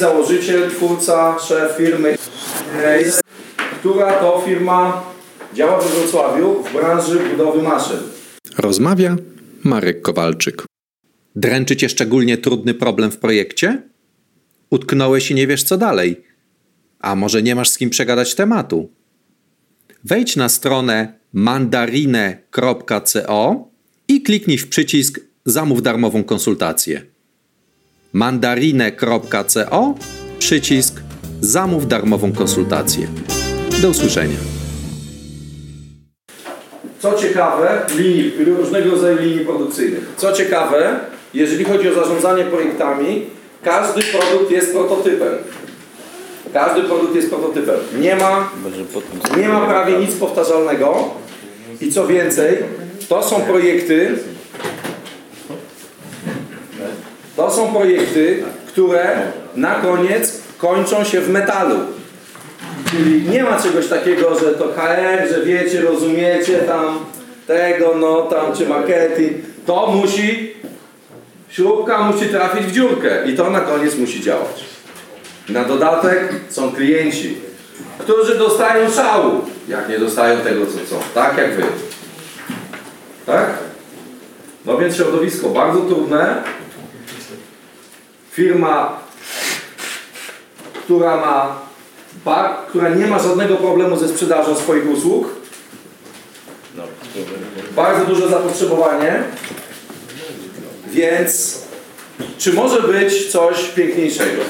założyciel, twórca, szef firmy, która to firma działa we Wrocławiu w branży budowy maszyn. Rozmawia Marek Kowalczyk. Dręczy cię szczególnie trudny problem w projekcie? Utknąłeś i nie wiesz co dalej. A może nie masz z kim przegadać tematu? Wejdź na stronę mandarine.co i kliknij w przycisk Zamów darmową konsultację. mandarine.co przycisk Zamów darmową konsultację. Do usłyszenia. Co ciekawe, linii, różnego rodzaju linii produkcyjnych. Co ciekawe, jeżeli chodzi o zarządzanie projektami, każdy produkt jest prototypem. Każdy produkt jest prototypem. Nie ma, nie ma prawie nic powtarzalnego. I co więcej, to są projekty, to są projekty, które na koniec kończą się w metalu. Czyli nie ma czegoś takiego, że to HR, że wiecie, rozumiecie tam tego, no tam, czy marketing. To musi, śrubka musi trafić w dziurkę i to na koniec musi działać. Na dodatek są klienci, którzy dostają szału, jak nie dostają tego, co chcą. Tak jak wy. Tak? No więc środowisko bardzo trudne. Firma, która ma bar, która nie ma żadnego problemu ze sprzedażą swoich usług. Bardzo duże zapotrzebowanie. Więc czy może być coś piękniejszego?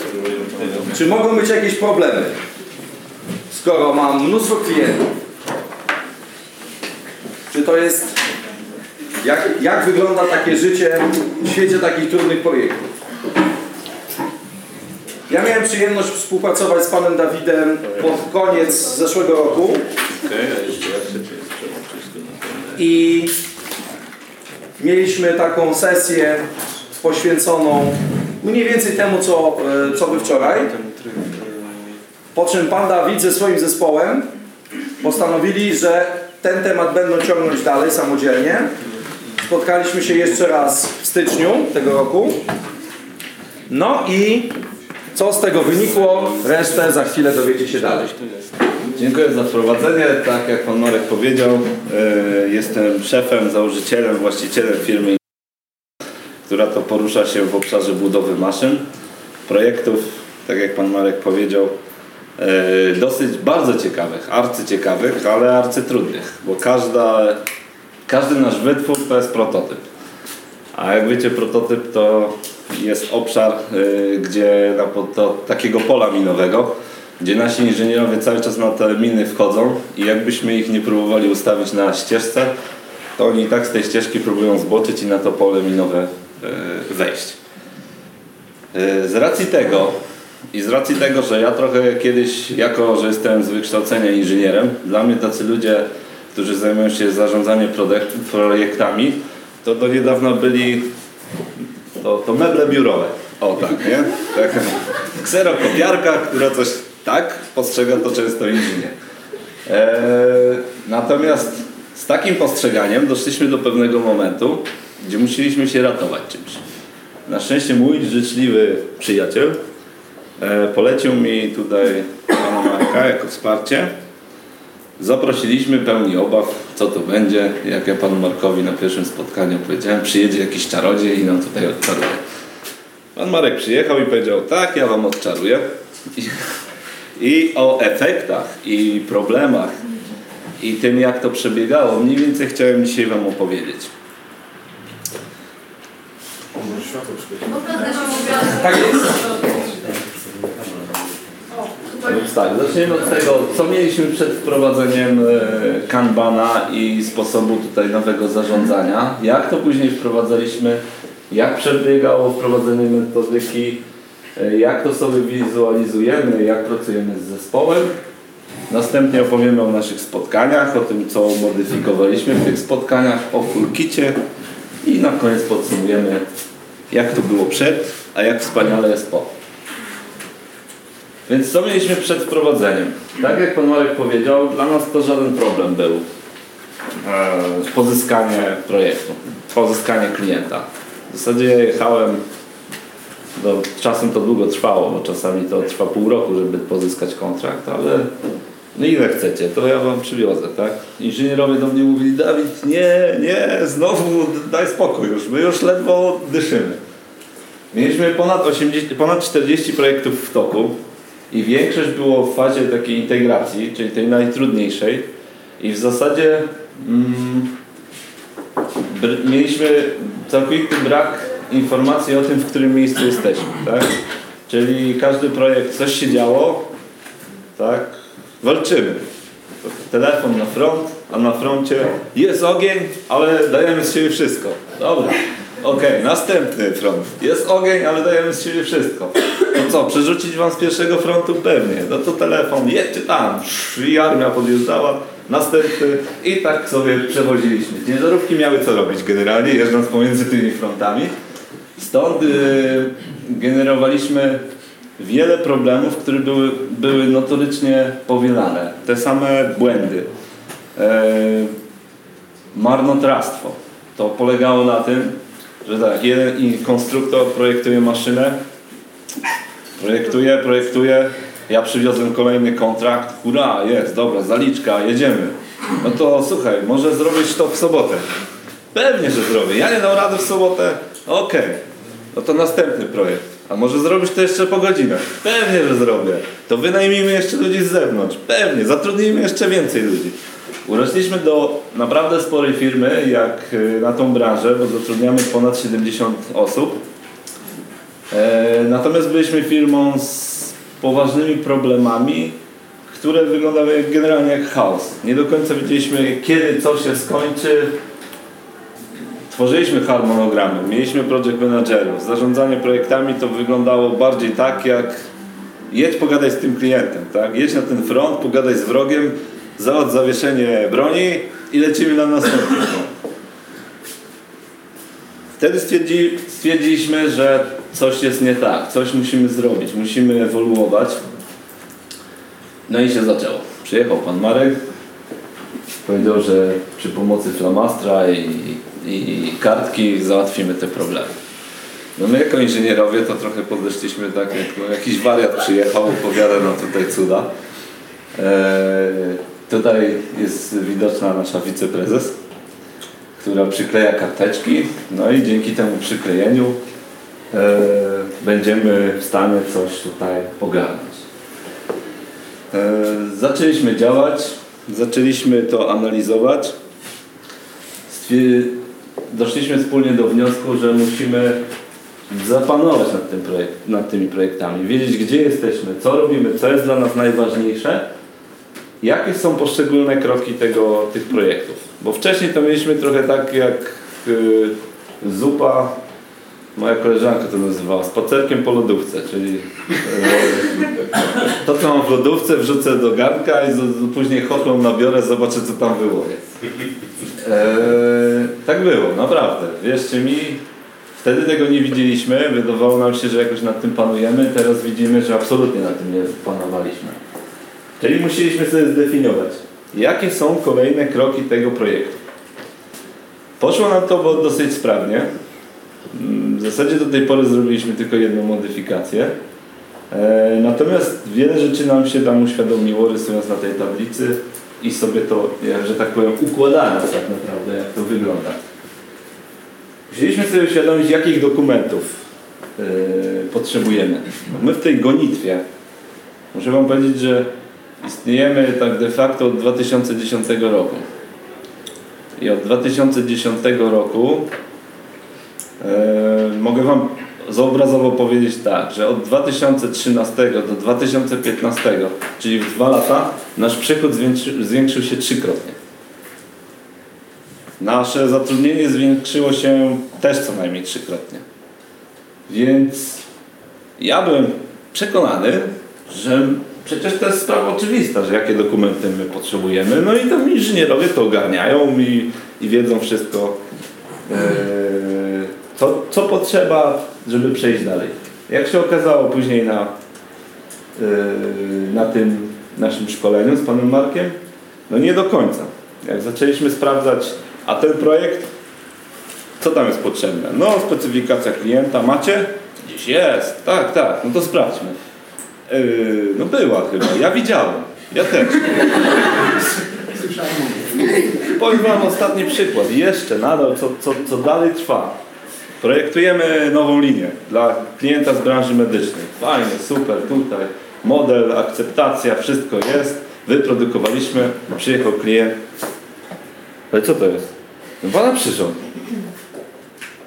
Czy mogą być jakieś problemy? Skoro mam mnóstwo klientów. Czy to jest... Jak, jak wygląda takie życie w świecie takich trudnych projektów? Ja miałem przyjemność współpracować z panem Dawidem pod koniec zeszłego roku. I mieliśmy taką sesję poświęconą mniej więcej temu, co, e, co wy wczoraj. Po czym pan Dawid ze swoim zespołem postanowili, że ten temat będą ciągnąć dalej samodzielnie. Spotkaliśmy się jeszcze raz w styczniu tego roku. No i co z tego wynikło, resztę za chwilę dowiecie się dalej. Dziękuję za wprowadzenie. Tak jak Pan Marek powiedział, e, jestem szefem, założycielem, właścicielem firmy, która to porusza się w obszarze budowy maszyn, projektów, tak jak Pan Marek powiedział, e, dosyć bardzo ciekawych, arcyciekawych, ale arcytrudnych, bo każda, każdy nasz wytwór to jest prototyp. A jak wiecie, prototyp to jest obszar, y, gdzie na to, takiego pola minowego, gdzie nasi inżynierowie cały czas na te miny wchodzą i jakbyśmy ich nie próbowali ustawić na ścieżce, to oni i tak z tej ścieżki próbują zboczyć i na to pole minowe y, wejść. Y, z racji tego i z racji tego, że ja trochę kiedyś, jako że jestem z wykształcenia inżynierem, dla mnie tacy ludzie, którzy zajmują się zarządzaniem projektami, to do niedawna byli to, to meble biurowe. O tak, nie? Taka kserokopiarka, która coś tak postrzega to często inżynier. Eee, natomiast z takim postrzeganiem doszliśmy do pewnego momentu, gdzie musieliśmy się ratować czymś. Na szczęście mój życzliwy przyjaciel e, polecił mi tutaj pana Marka jako wsparcie Zaprosiliśmy pełni obaw, co to będzie. Jak ja panu Markowi na pierwszym spotkaniu powiedziałem, przyjedzie jakiś czarodziej i nam tutaj odczaruje. Pan Marek przyjechał i powiedział, tak, ja wam odczaruję. I, I o efektach i problemach i tym, jak to przebiegało, mniej więcej chciałem dzisiaj wam opowiedzieć. Tak jest. Więc tak, zaczniemy od tego, co mieliśmy przed wprowadzeniem e, Kanbana i sposobu tutaj nowego zarządzania. Jak to później wprowadzaliśmy, jak przebiegało wprowadzenie metodyki, e, jak to sobie wizualizujemy, jak pracujemy z zespołem. Następnie opowiemy o naszych spotkaniach, o tym, co modyfikowaliśmy w tych spotkaniach, o kulkicie i na koniec podsumujemy, jak to było przed, a jak wspaniale jest po. Więc co mieliśmy przed wprowadzeniem? Tak jak Pan Marek powiedział, dla nas to żaden problem był. E, pozyskanie projektu, pozyskanie klienta. W zasadzie jechałem no, czasem to długo trwało, bo czasami to trwa pół roku, żeby pozyskać kontrakt, ale no ile chcecie, to ja wam przywiozę, tak? Inżynierowie do mnie mówili, Dawid, nie, nie, znowu daj spokój już, my już ledwo dyszymy. Mieliśmy ponad, 80, ponad 40 projektów w toku i większość było w fazie takiej integracji, czyli tej najtrudniejszej i w zasadzie mm, mieliśmy całkowity brak informacji o tym, w którym miejscu jesteśmy, tak? Czyli każdy projekt, coś się działo, tak? Walczymy. Telefon na front, a na froncie jest ogień, ale dajemy z siebie wszystko. Dobra. Okej, następny front. Jest ogień, ale dajemy z siebie wszystko. No co, przerzucić wam z pierwszego frontu? Pewnie. No to telefon, jedźcie tam. I armia podjeżdżała. Następny. I tak sobie przewodziliśmy. Ciężarówki miały co robić generalnie, jeżdżąc pomiędzy tymi frontami. Stąd y, generowaliśmy wiele problemów, które były, były notorycznie powielane. Te same błędy. E, marnotrawstwo. To polegało na tym, że tak, jeden konstruktor projektuje maszynę, projektuje, projektuje, ja przywiozłem kolejny kontrakt, hurra, jest, dobra, zaliczka, jedziemy. No to słuchaj, może zrobić to w sobotę. Pewnie, że zrobię. Ja nie dam rady w sobotę, okej. No to następny projekt. A może zrobisz to jeszcze po godzinach? Pewnie, że zrobię. To wynajmijmy jeszcze ludzi z zewnątrz. Pewnie, zatrudnijmy jeszcze więcej ludzi. Urośliśmy do naprawdę sporej firmy, jak y, na tą branżę, bo zatrudniamy ponad 70 osób. E, natomiast byliśmy firmą z poważnymi problemami, które wyglądały generalnie jak chaos. Nie do końca wiedzieliśmy, kiedy co się skończy. Tworzyliśmy harmonogramy, mieliśmy project managerów. Zarządzanie projektami to wyglądało bardziej tak, jak jedź pogadaj z tym klientem, tak? Jedź na ten front, pogadaj z wrogiem, załatw zawieszenie broni i lecimy na następny. Wtedy stwierdzi, stwierdziliśmy, że coś jest nie tak, coś musimy zrobić, musimy ewoluować. No i się zaczęło. Przyjechał pan Marek, powiedział, że przy pomocy flamastra i, i kartki załatwimy te problemy. No my jako inżynierowie to trochę podeszliśmy tak, jak no, jakiś wariat przyjechał, opowiada nam tutaj cuda. Eee, tutaj jest widoczna nasza wiceprezes, która przykleja karteczki, no i dzięki temu przyklejeniu eee, będziemy w stanie coś tutaj ogarnąć. Eee, zaczęliśmy działać, zaczęliśmy to analizować. Doszliśmy wspólnie do wniosku, że musimy zapanować nad, tym projekt, nad tymi projektami, wiedzieć gdzie jesteśmy, co robimy, co jest dla nas najważniejsze, jakie są poszczególne kroki tego, tych projektów. Bo wcześniej to mieliśmy trochę tak jak y, zupa, moja koleżanka to nazywała, spacerkiem po lodówce, czyli y, to co mam w lodówce wrzucę do garnka i z, z, później chochlą nabiorę, zobaczę co tam wyłowię. E, tak było, naprawdę. Wierzcie mi, wtedy tego nie widzieliśmy, wydawało nam się, że jakoś nad tym panujemy, teraz widzimy, że absolutnie nad tym nie panowaliśmy. Czyli musieliśmy sobie zdefiniować, jakie są kolejne kroki tego projektu. Poszło nam to dosyć sprawnie. Mm, W zasadzie do tej pory zrobiliśmy tylko jedną modyfikację. E, Natomiast wiele rzeczy nam się tam uświadomiło, rysując na tej tablicy i sobie to, że tak powiem, układając tak naprawdę, jak to wygląda. Musieliśmy sobie uświadomić, jakich dokumentów e, potrzebujemy. My w tej gonitwie, muszę Wam powiedzieć, że istniejemy tak de facto od 2010 roku. I od 2010 roku e, mogę Wam zobrazowo powiedzieć tak, że od 2013 do 2015, czyli w dwa lata, nasz przychód zwiększy, zwiększył się trzykrotnie. Nasze zatrudnienie zwiększyło się też co najmniej trzykrotnie. Więc ja byłem przekonany, że przecież to jest sprawa oczywista, że jakie dokumenty my potrzebujemy. No i tam inżynierowie to ogarniają i, i wiedzą wszystko, e, co, co potrzeba, żeby przejść dalej. Jak się okazało później na, e, na tym naszym szkoleniu z panem Markiem, no nie do końca. Jak zaczęliśmy sprawdzać, a ten projekt, co tam jest potrzebne? No, specyfikacja klienta macie, Gdzieś jest, tak, tak, no to sprawdźmy. Yy, no była chyba, ja widziałem, ja też. Powiem Wam ostatni przykład, jeszcze nadal, co, co, co dalej trwa. Projektujemy nową linię dla klienta z branży medycznej. Fajnie, super, tutaj model, akceptacja, wszystko jest. Wyprodukowaliśmy, przyjechał klient. Ale co to jest? No Pana przyrząd.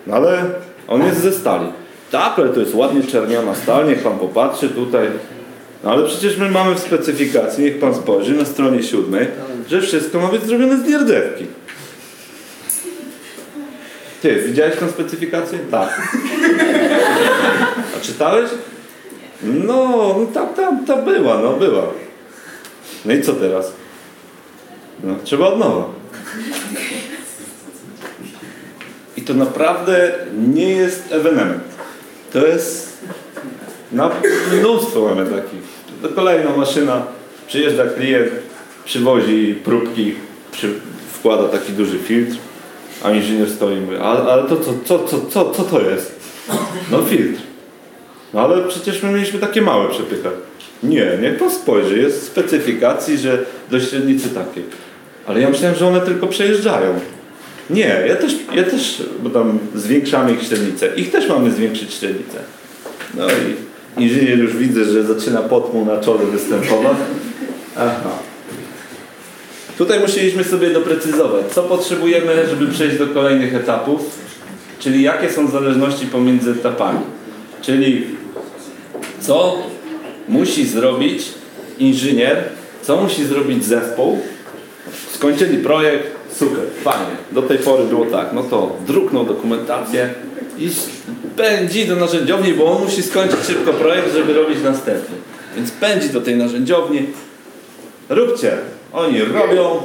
No ale on jest ze stali. Tak, ale to jest ładnie czerniona stal, niech Pan popatrzy tutaj. No ale przecież my mamy w specyfikacji, niech Pan spojrzy na stronie siódmej, że wszystko ma być zrobione z nierdewki. Ty, widziałeś tę specyfikację? Tak. A czytałeś? No, no tam, tam, tam była, no była. No i co teraz? No, trzeba od nowa. I to naprawdę nie jest ewenement. To jest na mnóstwo mamy takich. To kolejna maszyna, przyjeżdża klient, przywozi próbki, przy, wkłada taki duży filtr, a inżynier stoi i mówi, ale, to co, co, co, co, co to jest? No filtr. No ale przecież my mieliśmy takie małe przepycha. Nie, niech pan spojrzy, jest specyfikacji, że do średnicy takiej. Ale ja myślałem, że one tylko przejeżdżają. Nie, ja też, ja też, bo tam zwiększamy ich średnicę. Ich też mamy zwiększyć średnicę. No i inżynier już widzę, że zaczyna pot mu na czole występować. Aha. Tutaj musieliśmy sobie doprecyzować, co potrzebujemy, żeby przejść do kolejnych etapów, czyli jakie są zależności pomiędzy etapami. Czyli co musi zrobić inżynier, co musi zrobić zespół. Skończyli projekt, super, fajnie. Do tej pory było tak, no to druknął dokumentację i pędzi do narzędziowni, bo on musi skończyć szybko projekt, żeby robić następny. Więc pędzi do tej narzędziowni. Róbcie. Oni robią,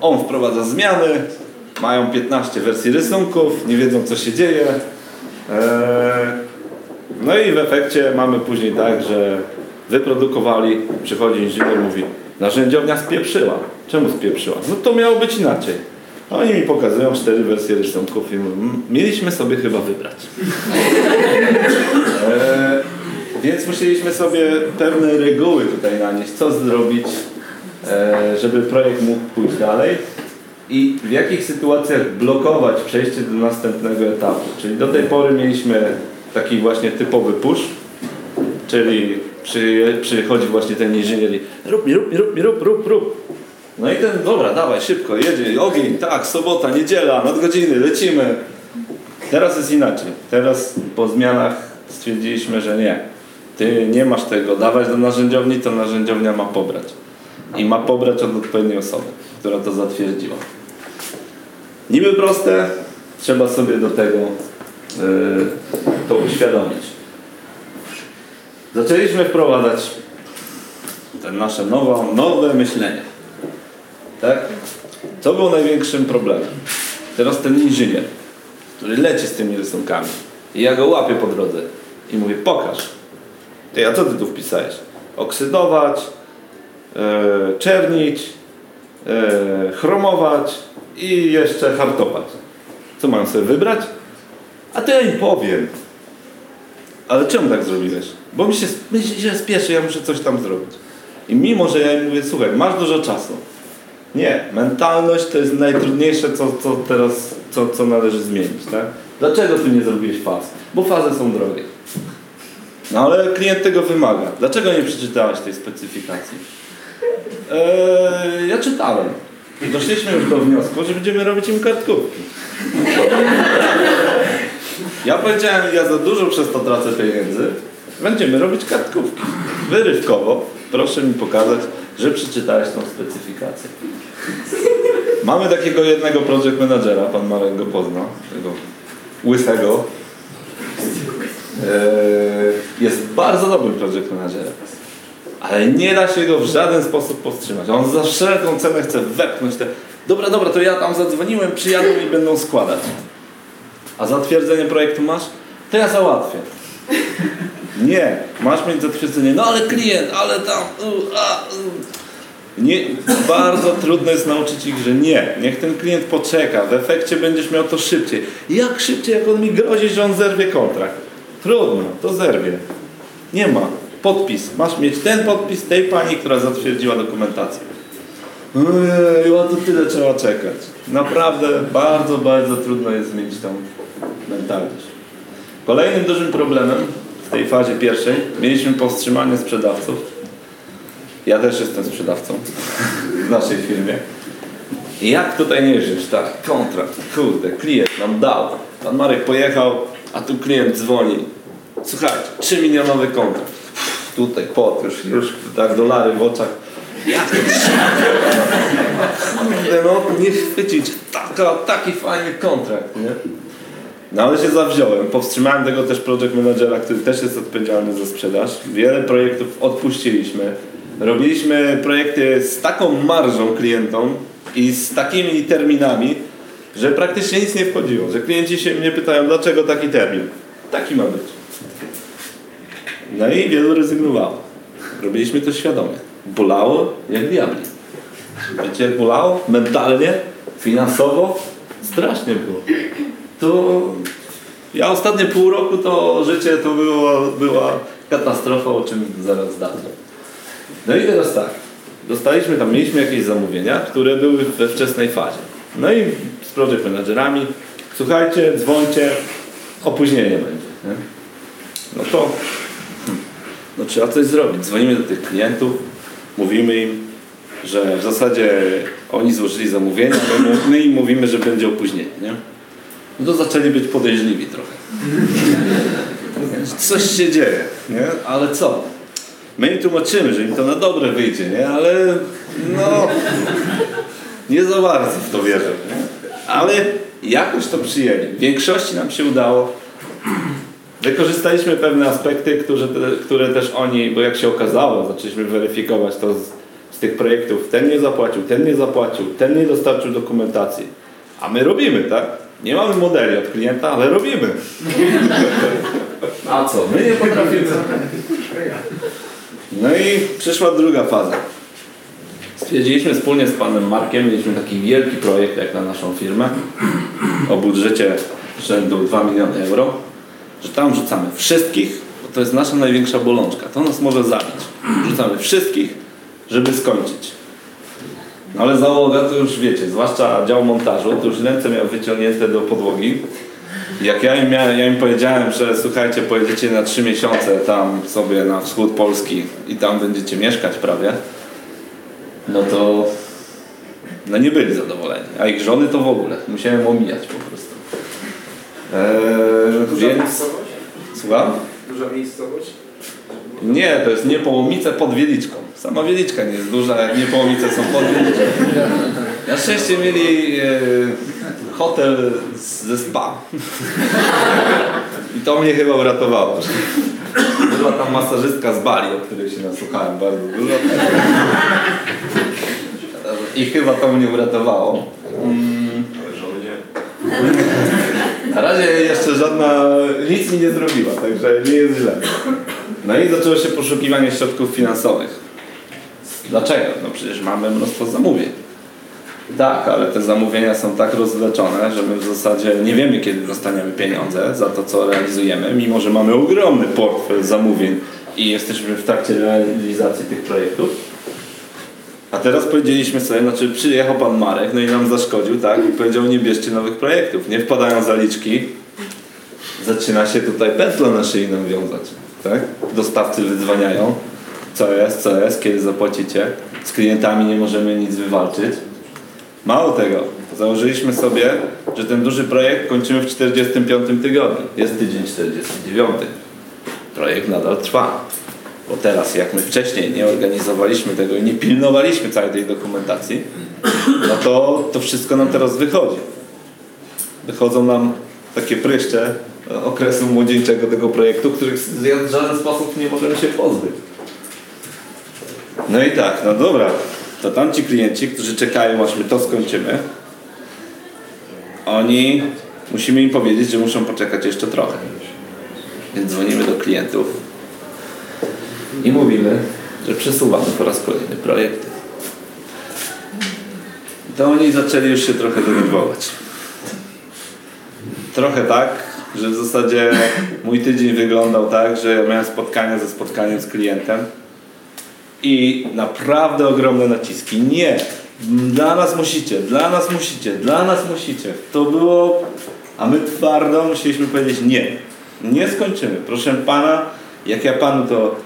on wprowadza zmiany, mają 15 wersji rysunków, nie wiedzą co się dzieje. Eee, no i w efekcie mamy później tak, że wyprodukowali, przychodzi inżynier mówi narzędziownia spieprzyła. Czemu spieprzyła? No to miało być inaczej. Oni mi pokazują cztery wersje rysunków i mówią, "Mm, mieliśmy sobie chyba wybrać. Eee, więc musieliśmy sobie pewne reguły tutaj nanieść, co zrobić, e, żeby projekt mógł pójść dalej i w jakich sytuacjach blokować przejście do następnego etapu. Czyli do tej pory mieliśmy taki właśnie typowy push, czyli przy, przychodzi właśnie ten inżynier i rób mi, rób mi, rób mi, rób, rób, rób. No i ten, dobra, dawaj, szybko, jedzie, ogień, tak, sobota, niedziela, nadgodziny, lecimy. Teraz jest inaczej. Teraz po zmianach stwierdziliśmy, że nie. Ty nie masz tego dawać do narzędziowni, to narzędziownia ma pobrać. I ma pobrać od odpowiedniej osoby, która to zatwierdziła. Niby proste, trzeba sobie do tego yy, to uświadomić. Zaczęliśmy wprowadzać te nasze nowe, nowe myślenie. Tak? Co było największym problemem? Teraz ten inżynier, który leci z tymi rysunkami i ja go łapię po drodze i mówię, pokaż. Ty, a co ty tu wpisałeś? Oksydować, e, czernić, e, chromować i jeszcze hartować. Co mam sobie wybrać? A to ja im powiem. Ale czemu tak zrobiłeś? Bo mi się, mi się spieszy, ja muszę coś tam zrobić. I mimo, że ja im mówię, słuchaj, masz dużo czasu. Nie, mentalność to jest najtrudniejsze, co, co teraz, co, co należy zmienić, tak? Dlaczego ty nie zrobiłeś faz? Bo fazy są drogie. No ale klient tego wymaga. Dlaczego nie przeczytałeś tej specyfikacji? Eee, ja czytałem. Doszliśmy już do wniosku, że będziemy robić im kartkówki. Ja powiedziałem, ja za dużo przez to tracę pieniędzy. Będziemy robić kartkówki. Wyrywkowo. Proszę mi pokazać, że przeczytałeś tą specyfikację. Mamy takiego jednego project managera, pan Marek go pozna, tego łysego. Eee, jest bardzo dobrym project managerem. Ale nie da się go w żaden sposób powstrzymać. On za wszelką cenę chce wepchnąć te... Dobra, dobra, to ja tam zadzwoniłem, przyjadą i będą składać. A zatwierdzenie projektu masz? To ja załatwię. Nie, masz mieć zatwierdzenie. No ale klient, ale tam... u, a. Nie, bardzo trudno jest nauczyć ich, że nie. Niech ten klient poczeka. W efekcie będziesz miał to szybciej. Jak szybciej, jak on mi grozi, że on zerwie kontrakt. Trudno, to zerwie. Nie ma. Podpis. Masz mieć ten podpis tej pani, która zatwierdziła dokumentację. Ojej, a to tyle trzeba czekać. Naprawdę bardzo, bardzo trudno jest zmienić tą mentalność. Kolejnym dużym problemem w tej fazie pierwszej mieliśmy powstrzymanie sprzedawców. Ja też jestem sprzedawcą w naszej firmie. Jak tutaj nie żyć, tak? Kontrakt, kurde, klient nam dał. Pan Marek pojechał, a tu klient dzwoni. Słuchajcie, 3 milionowy kontrakt. Tutaj pot, już, już tak dolary w oczach. Jak to Kurde, no nie chwycić. Taka, taki fajny kontrakt, nie? No ale się zawziąłem. Powstrzymałem tego też project managera, który też jest odpowiedzialny za sprzedaż. Wiele projektów odpuściliśmy. Robiliśmy projekty z taką marżą klientom i z takimi terminami, że praktycznie nic nie wchodziło. Że klienci się mnie pytają, dlaczego taki termin? Taki ma być. No i wielu rezygnowało. Robiliśmy to świadomie. Bolało jak diabli. Wiecie bolało? Mentalnie, finansowo? Strasznie było. To ja ostatnie pół roku to życie to było, była katastrofa, o czym zaraz zacznę. No i teraz tak. Dostaliśmy tam, mieliśmy jakieś zamówienia, które były we wczesnej fazie. No i z project managerami, słuchajcie, dzwońcie, opóźnienie będzie. Nie? No to no trzeba coś zrobić. Dzwonimy do tych klientów, mówimy im, że w zasadzie oni złożyli mu- my im mówimy, że będzie opóźnienie. Nie? No to zaczęli być podejrzliwi trochę. Coś się dzieje, nie? Ale co? My im tłumaczymy, że im to na dobre wyjdzie, nie? Ale no nie za bardzo w to wierzę. Nie? Ale jakoś to przyjęli. W większości nam się udało. Wykorzystaliśmy pewne aspekty, które, które też oni, bo jak się okazało, zaczęliśmy weryfikować to z, z tych projektów. Ten nie zapłacił, ten nie zapłacił, ten nie dostarczył dokumentacji. A my robimy, tak? Nie mamy modeli od klienta, ale robimy. A co? My nie potrafimy. No i przyszła druga faza. Stwierdziliśmy wspólnie z panem Markiem, mieliśmy taki wielki projekt jak na naszą firmę o budżecie rzędu 2 miliony euro, że tam rzucamy wszystkich, bo to jest nasza największa bolączka. To nas może zabić. Rzucamy wszystkich, żeby skończyć. No ale załoga to już wiecie, zwłaszcza dział montażu, to już ręce miał wyciągnięte do podłogi. Jak ja im, miałem, ja im powiedziałem, że słuchajcie, pojedziecie na trzy miesiące tam sobie na wschód Polski i tam będziecie mieszkać prawie, no to no nie byli zadowoleni. A ich żony to w ogóle. Musiałem omijać po prostu. Eee, Duża więc... miejscowość? Słucham? Duża miejscowość? Nie, to jest Niepołomice pod Wieliczką. Sama Wieliczka nie jest duża, jak Niepołomice są pod Wieliczką. Na szczęście mieli e, hotel ze spa. I to mnie chyba uratowało. Była tam masażystka z Bali, o której się nasłuchałem bardzo dużo. I chyba to mnie uratowało. Mm. Na razie jeszcze żadna, nic mi nie zrobiła, także nie jest źle. No i zaczęło się poszukiwanie środków finansowych. Dlaczego? No przecież mamy mnóstwo zamówień. Tak, ale te zamówienia są tak rozwleczone, że my w zasadzie nie wiemy, kiedy dostaniemy pieniądze za to, co realizujemy, mimo że mamy ogromny portfel zamówień i jesteśmy w trakcie realizacji tych projektów. A teraz powiedzieliśmy sobie, znaczy przyjechał pan Marek, no i nam zaszkodził, tak? I powiedział, nie bierzcie nowych projektów, nie wpadają zaliczki. Zaczyna się tutaj pętla na szyi nam wiązać, tak? Dostawcy wydzwaniają, co jest, co jest, kiedy zapłacicie. Z klientami nie możemy nic wywalczyć. Mało tego, założyliśmy sobie, że ten duży projekt kończymy w 45 tygodniu. Jest tydzień 49. Projekt nadal trwa. Bo teraz, jak my wcześniej nie organizowaliśmy tego i nie pilnowaliśmy całej tej dokumentacji, no to to wszystko nam teraz wychodzi. Wychodzą nam takie pryszcze okresu młodzieńczego tego projektu, których w żaden sposób nie możemy się pozbyć. No i tak, no dobra, to tamci klienci, którzy czekają, aż my to skończymy, oni, musimy im powiedzieć, że muszą poczekać jeszcze trochę. Więc dzwonimy do klientów i mówimy, że przesuwamy po raz kolejny projekty. To oni zaczęli już się trochę denerwować. Trochę tak, że w zasadzie mój tydzień wyglądał tak, że ja miałem spotkania ze spotkaniem z klientem i naprawdę ogromne naciski. Nie, dla nas musicie, dla nas musicie, dla nas musicie. To było, a my twardo musieliśmy powiedzieć nie. Nie skończymy. Proszę pana, jak ja panu to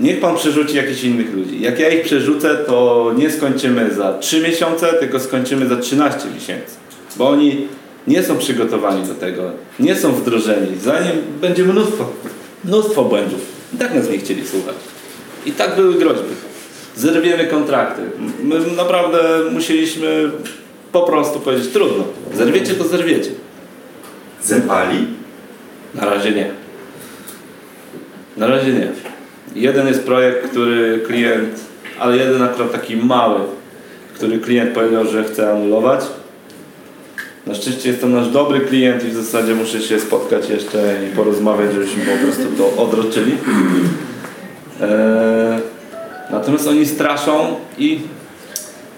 Niech pan przerzuci jakichś innych ludzi. Jak ja ich przerzucę, to nie skończymy za 3 miesiące, tylko skończymy za 13 miesięcy. Bo oni nie są przygotowani do tego, nie są wdrożeni. Zanim będzie mnóstwo, mnóstwo błędów. I tak nas nie chcieli słuchać. I tak były groźby. Zerwiemy kontrakty. My naprawdę musieliśmy po prostu powiedzieć trudno. Zerwiecie, to zerwiecie. Zerwali? Na razie nie. Na razie nie. Jeden jest projekt, który klient, ale jeden akurat taki mały, który klient powiedział, że chce anulować. Na szczęście jest to nasz dobry klient i w zasadzie muszę się spotkać jeszcze i porozmawiać, żebyśmy po prostu to odroczyli. Eee, natomiast oni straszą i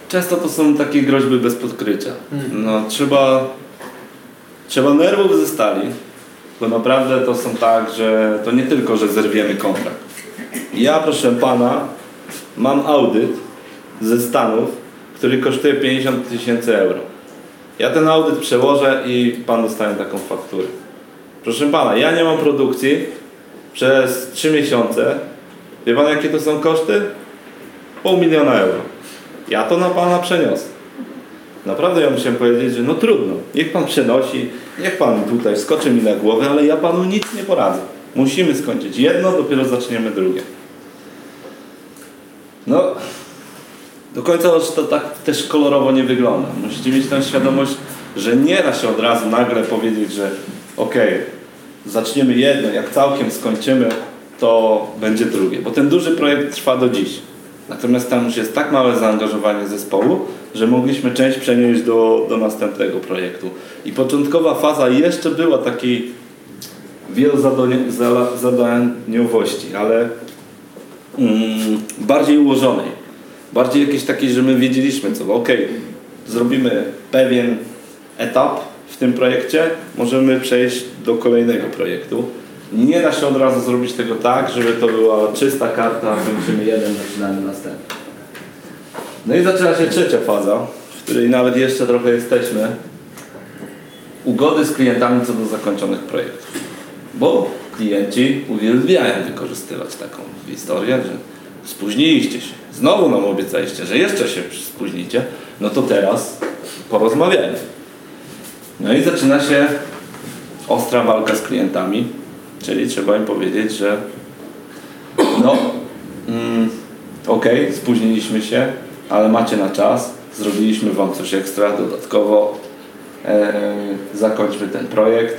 często to są takie groźby bez podkrycia. No, trzeba, trzeba nerwów ze stali, bo naprawdę to są tak, że to nie tylko, że zerwiemy kontrakt. Ja, proszę pana, mam audyt ze Stanów, który kosztuje 50 tysięcy euro. Ja ten audyt przełożę i pan dostanie taką fakturę. Proszę pana, ja nie mam produkcji przez 3 miesiące. Wie pan, jakie to są koszty? Pół miliona euro. Ja to na pana przeniosę. Naprawdę ja musiałem powiedzieć, że no trudno, niech pan przenosi, niech pan tutaj skoczy mi na głowę, ale ja panu nic nie poradzę. Musimy skończyć jedno, dopiero zaczniemy drugie. No, do końca to tak też kolorowo nie wygląda. Musicie mieć tę świadomość, że nie da się od razu nagle powiedzieć, że okej, okay, zaczniemy jedno, jak całkiem skończymy, to będzie drugie. Bo ten duży projekt trwa do dziś. Natomiast tam już jest tak małe zaangażowanie zespołu, że mogliśmy część przenieść do, do następnego projektu. I początkowa faza jeszcze była takiej wielozadaniowości, ale mm, bardziej ułożonej. Bardziej jakiejś takiej, że my wiedzieliśmy co, ok, zrobimy pewien etap w tym projekcie, możemy przejść do kolejnego projektu. Nie da się od razu zrobić tego tak, żeby to była czysta karta, kończymy jeden, zaczynamy następny. No i zaczęła się trzecia faza, w której nawet jeszcze trochę jesteśmy. Ugody z klientami co do zakończonych projektów. Bo klienci uwielbiają wykorzystywać taką historię, że spóźniliście się. Znowu nam obiecaliście, że jeszcze się spóźnicie, no to teraz porozmawiajmy. No i zaczyna się ostra walka z klientami, czyli trzeba im powiedzieć, że no, mm, okej, okay, spóźniliśmy się, ale macie na czas, zrobiliśmy Wam coś ekstra dodatkowo, e, zakończmy ten projekt,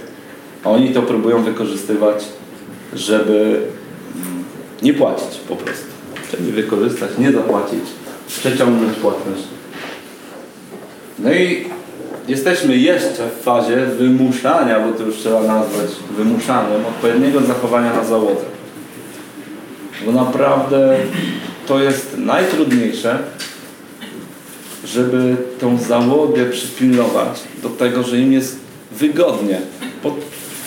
oni to próbują wykorzystywać, żeby mm, nie płacić po prostu. Czyli wykorzystać, nie zapłacić, przeciągnąć płatność. No i jesteśmy jeszcze w fazie wymuszania, bo to już trzeba nazwać wymuszaniem, odpowiedniego zachowania na załodze. Bo naprawdę to jest najtrudniejsze, żeby tą załogę przypilnować do tego, że im jest wygodnie. Bo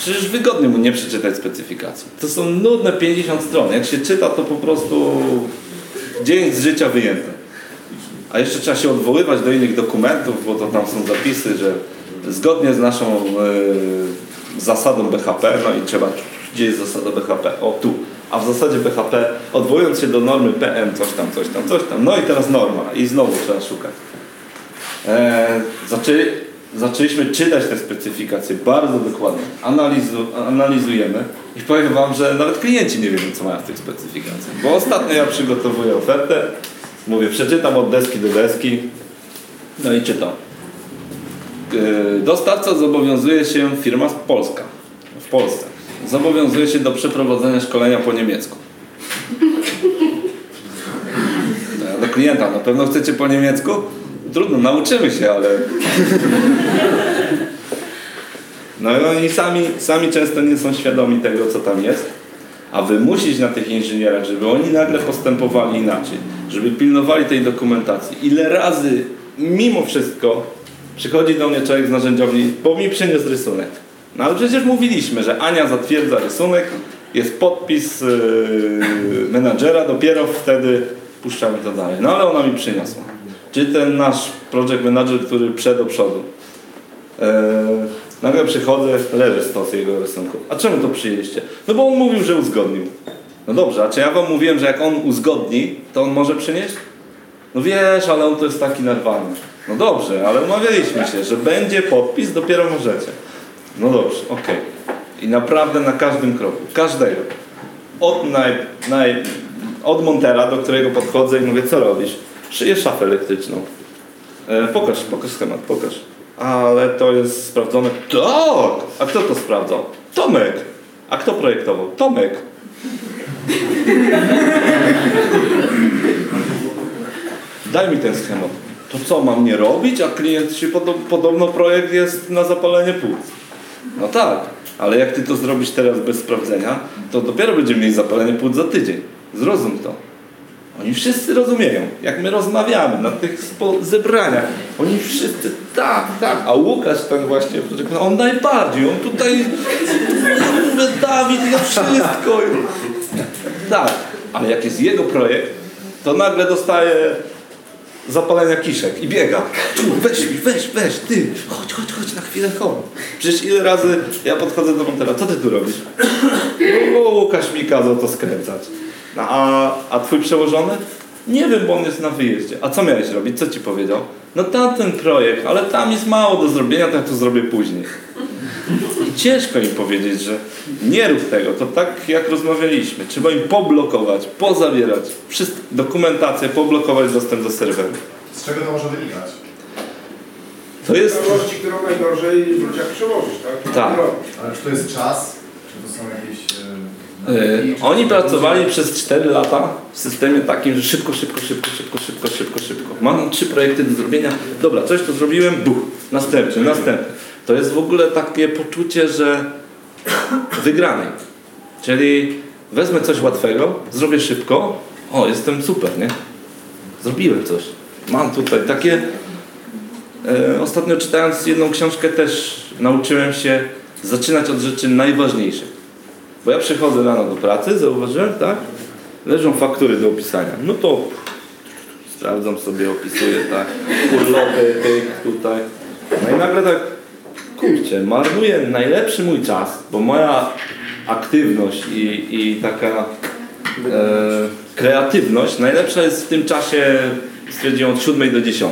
Przecież wygodnie mu nie przeczytać specyfikacji. To są nudne 50 stron. Jak się czyta, to po prostu dzień z życia wyjęty. A jeszcze trzeba się odwoływać do innych dokumentów, bo to tam są zapisy, że zgodnie z naszą y, zasadą BHP, no i trzeba, gdzie jest zasada BHP? O, tu. A w zasadzie BHP, odwołując się do normy PM, coś tam, coś tam, coś tam. No i teraz norma. I znowu trzeba szukać. E, zaczęli, zaczęliśmy czytać te specyfikacje bardzo dokładnie, Analizu, analizujemy i powiem Wam, że nawet klienci nie wiedzą, co mają w tych specyfikacjach. Bo ostatnio ja przygotowuję ofertę, mówię, przeczytam od deski do deski, no i czytam. Yy, dostawca zobowiązuje się, firma polska, w Polsce, zobowiązuje się do przeprowadzenia szkolenia po niemiecku. Do klienta, na pewno chcecie po niemiecku? trudno, nauczymy się, ale... No i oni sami, sami często nie są świadomi tego, co tam jest, a wymusić na tych inżynierach, żeby oni nagle postępowali inaczej, żeby pilnowali tej dokumentacji. Ile razy, mimo wszystko, przychodzi do mnie człowiek z narzędziowni, bo mi przyniósł rysunek. No ale przecież mówiliśmy, że Ania zatwierdza rysunek, jest podpis yy, menadżera, dopiero wtedy puszczamy to dalej. No ale ona mi przyniosła. Czy ten nasz project manager, który przed do przodu. Yy, nagle przychodzę, leży stos jego rysunków. A czemu to przyjęliście? No bo on mówił, że uzgodnił. No dobrze, a czy ja wam mówiłem, że jak on uzgodni, to on może przynieść? No wiesz, ale on to jest taki narwany. No dobrze, ale umawialiśmy się, że będzie podpis, dopiero możecie. No dobrze, okej. I naprawdę na każdym kroku, każdego. Od, naj, naj, od montera, do którego podchodzę i mówię, co robisz? Szyję szafę elektryczną. E, pokaż, pokaż schemat, pokaż. Ale to jest sprawdzone. Tak! A kto to sprawdzał? Tomek! A kto projektował? Tomek! Daj mi ten schemat. To co, mam nie robić? A klient się podobno, projekt jest na zapalenie płuc. No tak, ale jak ty to zrobisz teraz bez sprawdzenia, to dopiero będziemy mieli zapalenie płuc za tydzień. Zrozum to. Oni wszyscy rozumieją, jak my rozmawiamy na tych zebraniach. Oni wszyscy, tak, tak. A Łukasz ten właśnie, on najbardziej, on tutaj, Dawid, ja wszystko. Tak, ale jak jest jego projekt, to nagle dostaje zapalenia kiszek i biega. Tu, weź mi, weź, weź, ty, chodź, chodź, chodź, na chwilę chodź. Przecież ile razy ja podchodzę do montera, co ty tu robisz? Bo Łukasz mi kazał to skręcać. No, a, a twój przełożony? Nie wiem, bo on jest na wyjeździe. A co miałeś robić? Co ci powiedział? No tamten projekt, ale tam jest mało do zrobienia, ja to zrobię później. I ciężko im powiedzieć, że nie rób tego. To tak jak rozmawialiśmy. Trzeba im poblokować, pozabierać wszystko, dokumentację, poblokować dostęp do serweru. Z czego to może wynikać? To jest... Całości, którą najgorzej jak przełożyć, tak? Tak. Ale czy to jest czas? Czy to są jakieś... Yy, oni to- pracowali przez 4 lata w systemie takim, że szybko, szybko, szybko, szybko, szybko, szybko, szybko. Mam trzy projekty do zrobienia. Dobra, coś tu zrobiłem, buch, następny, następny. To jest w ogóle takie poczucie, że wygranej. Czyli wezmę coś łatwego, zrobię szybko, o, jestem super, nie? Zrobiłem coś. Mam tutaj takie... E, ostatnio czytając jedną książkę też nauczyłem się zaczynać od rzeczy najważniejszych. Bo ja przychodzę rano do pracy, zauważyłem, tak? Leżą faktury do opisania. No to sprawdzam sobie, opisuję, tak? Urlopy, tutaj. No i nagle tak, kurczę, marnuję najlepszy mój czas, bo moja aktywność i, i taka e, kreatywność najlepsza jest w tym czasie, stwierdziłem, od 7 do 10.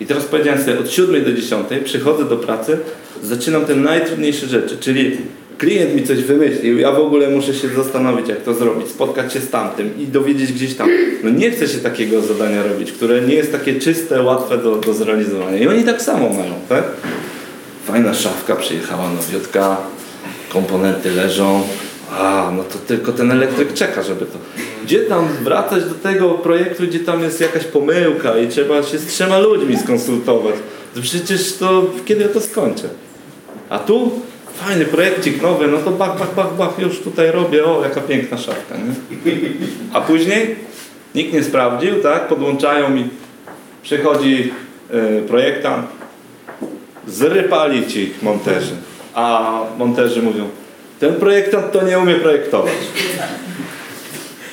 I teraz powiedziałem sobie, od 7 do 10 przychodzę do pracy, zaczynam te najtrudniejsze rzeczy, czyli klient mi coś wymyślił, ja w ogóle muszę się zastanowić, jak to zrobić, spotkać się z tamtym i dowiedzieć gdzieś tam. No nie chcę się takiego zadania robić, które nie jest takie czyste, łatwe do, do zrealizowania. I oni tak samo mają, tak? Fajna szafka przyjechała nowiutka, komponenty leżą, a, no to tylko ten elektryk czeka, żeby to. Gdzie tam wracać do tego projektu, gdzie tam jest jakaś pomyłka i trzeba się z trzema ludźmi skonsultować. To przecież to kiedy ja to skończę? A tu fajny projekcik nowy, no to bach, bach, bach, bach, już tutaj robię, o jaka piękna szafka, nie? A później nikt nie sprawdził, tak? Podłączają mi, przychodzi y, projektant, zrypali ci monterzy, a monterzy mówią, ten projektant to nie umie projektować.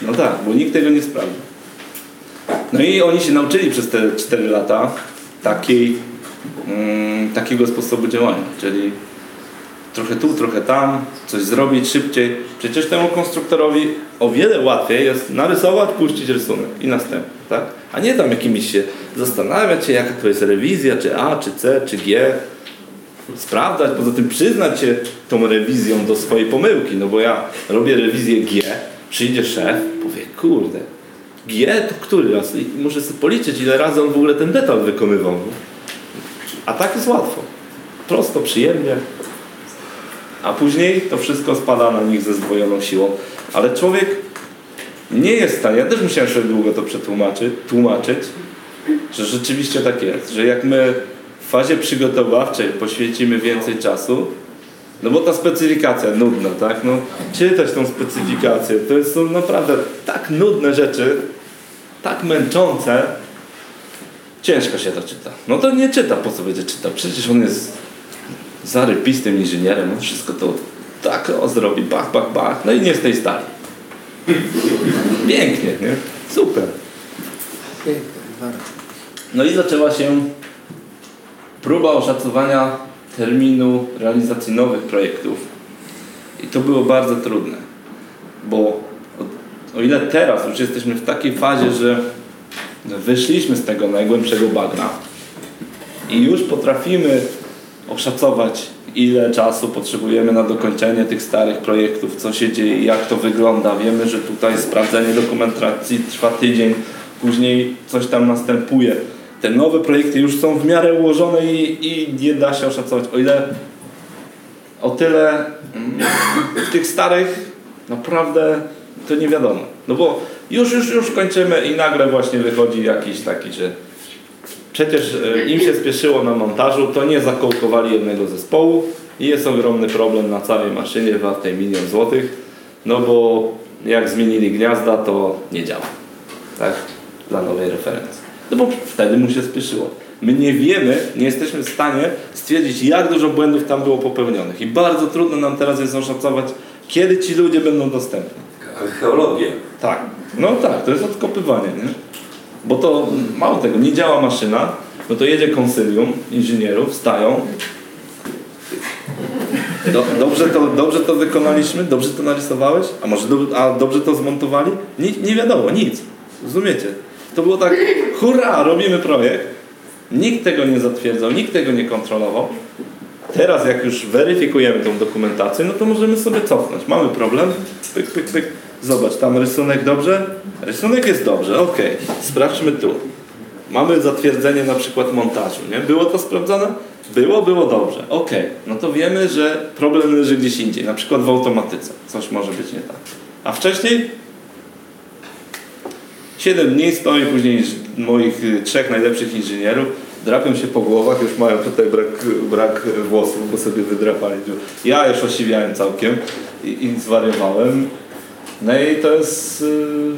No tak, bo nikt tego nie sprawdził. No i oni się nauczyli przez te 4 lata takiej, mm, takiego sposobu działania, czyli trochę tu, trochę tam, coś zrobić szybciej. Przecież temu konstruktorowi o wiele łatwiej jest narysować, puścić rysunek i następny, tak? A nie tam jakimiś się zastanawiać się, jaka to jest rewizja, czy A, czy C, czy G. Sprawdzać, poza tym przyznać się tą rewizją do swojej pomyłki, no bo ja robię rewizję G, przyjdzie szef, powie, kurde, G to który raz? I muszę sobie policzyć, ile razy on w ogóle ten detal wykonywał. A tak jest łatwo. Prosto, przyjemnie. A później to wszystko spada na nich ze zdwojoną siłą. Ale człowiek nie jest stanie, ja też musiałem sobie długo to przetłumaczyć, tłumaczyć, że rzeczywiście tak jest, że jak my w fazie przygotowawczej poświęcimy więcej czasu, no bo ta specyfikacja nudna, tak? No, czytać tą specyfikację, to są naprawdę tak nudne rzeczy, tak męczące, ciężko się to czyta. No to nie czyta, po co będzie czytał? Przecież on jest zarypistym inżynierem, on wszystko to tak o, zrobi, bach, bach, bach, no i nie z tej stali. Pięknie, nie? Super. No i zaczęła się próba oszacowania terminu realizacji nowych projektów. I to było bardzo trudne, bo o, o ile teraz już jesteśmy w takiej fazie, że wyszliśmy z tego najgłębszego bagna i już potrafimy oszacować, ile czasu potrzebujemy na dokończenie tych starych projektów, co się dzieje, jak to wygląda. Wiemy, że tutaj sprawdzenie dokumentacji trwa tydzień, później coś tam następuje. Te nowe projekty już są w miarę ułożone i, i nie da się oszacować. O ile o tyle mm, w tych starych naprawdę to nie wiadomo. No bo już, już, już kończymy i nagle właśnie wychodzi jakiś taki, że przecież e, im się spieszyło na montażu, to nie zakołkowali jednego zespołu i jest ogromny problem na całej maszynie wartej milion złotych, no bo jak zmienili gniazda, to nie działa. Tak? Dla nowej referencji. No bo wtedy mu się spieszyło. My nie wiemy, nie jesteśmy w stanie stwierdzić, jak dużo błędów tam było popełnionych. I bardzo trudno nam teraz jest oszacować, kiedy ci ludzie będą dostępni. Archeologia. Tak, no tak, to jest odkopywanie, nie? Bo to mało tego, nie działa maszyna, no to jedzie konsylium inżynierów, stają. Do, dobrze, to, dobrze to wykonaliśmy? Dobrze to narysowałeś? A może do, a dobrze to zmontowali? Nie, nie wiadomo, nic. Rozumiecie? To było tak, hurra, robimy projekt. Nikt tego nie zatwierdzał, nikt tego nie kontrolował. Teraz jak już weryfikujemy tą dokumentację, no to możemy sobie cofnąć. Mamy problem, pyk, pyk, pyk. Zobacz, tam rysunek dobrze? Rysunek jest dobrze, ok. Sprawdźmy tu. Mamy zatwierdzenie na przykład montażu, nie? Było to sprawdzone? Było, było dobrze, ok. No to wiemy, że problem leży gdzieś indziej, na przykład w automatyce. Coś może być nie tak. A wcześniej 7 dni stoi później moich y, trzech najlepszych inżynierów, drapią się po głowach, już mają tutaj brak, brak włosów, bo sobie wydrapali. Ja już osiwiałem całkiem i, i zwariowałem. No i to jest... Yy,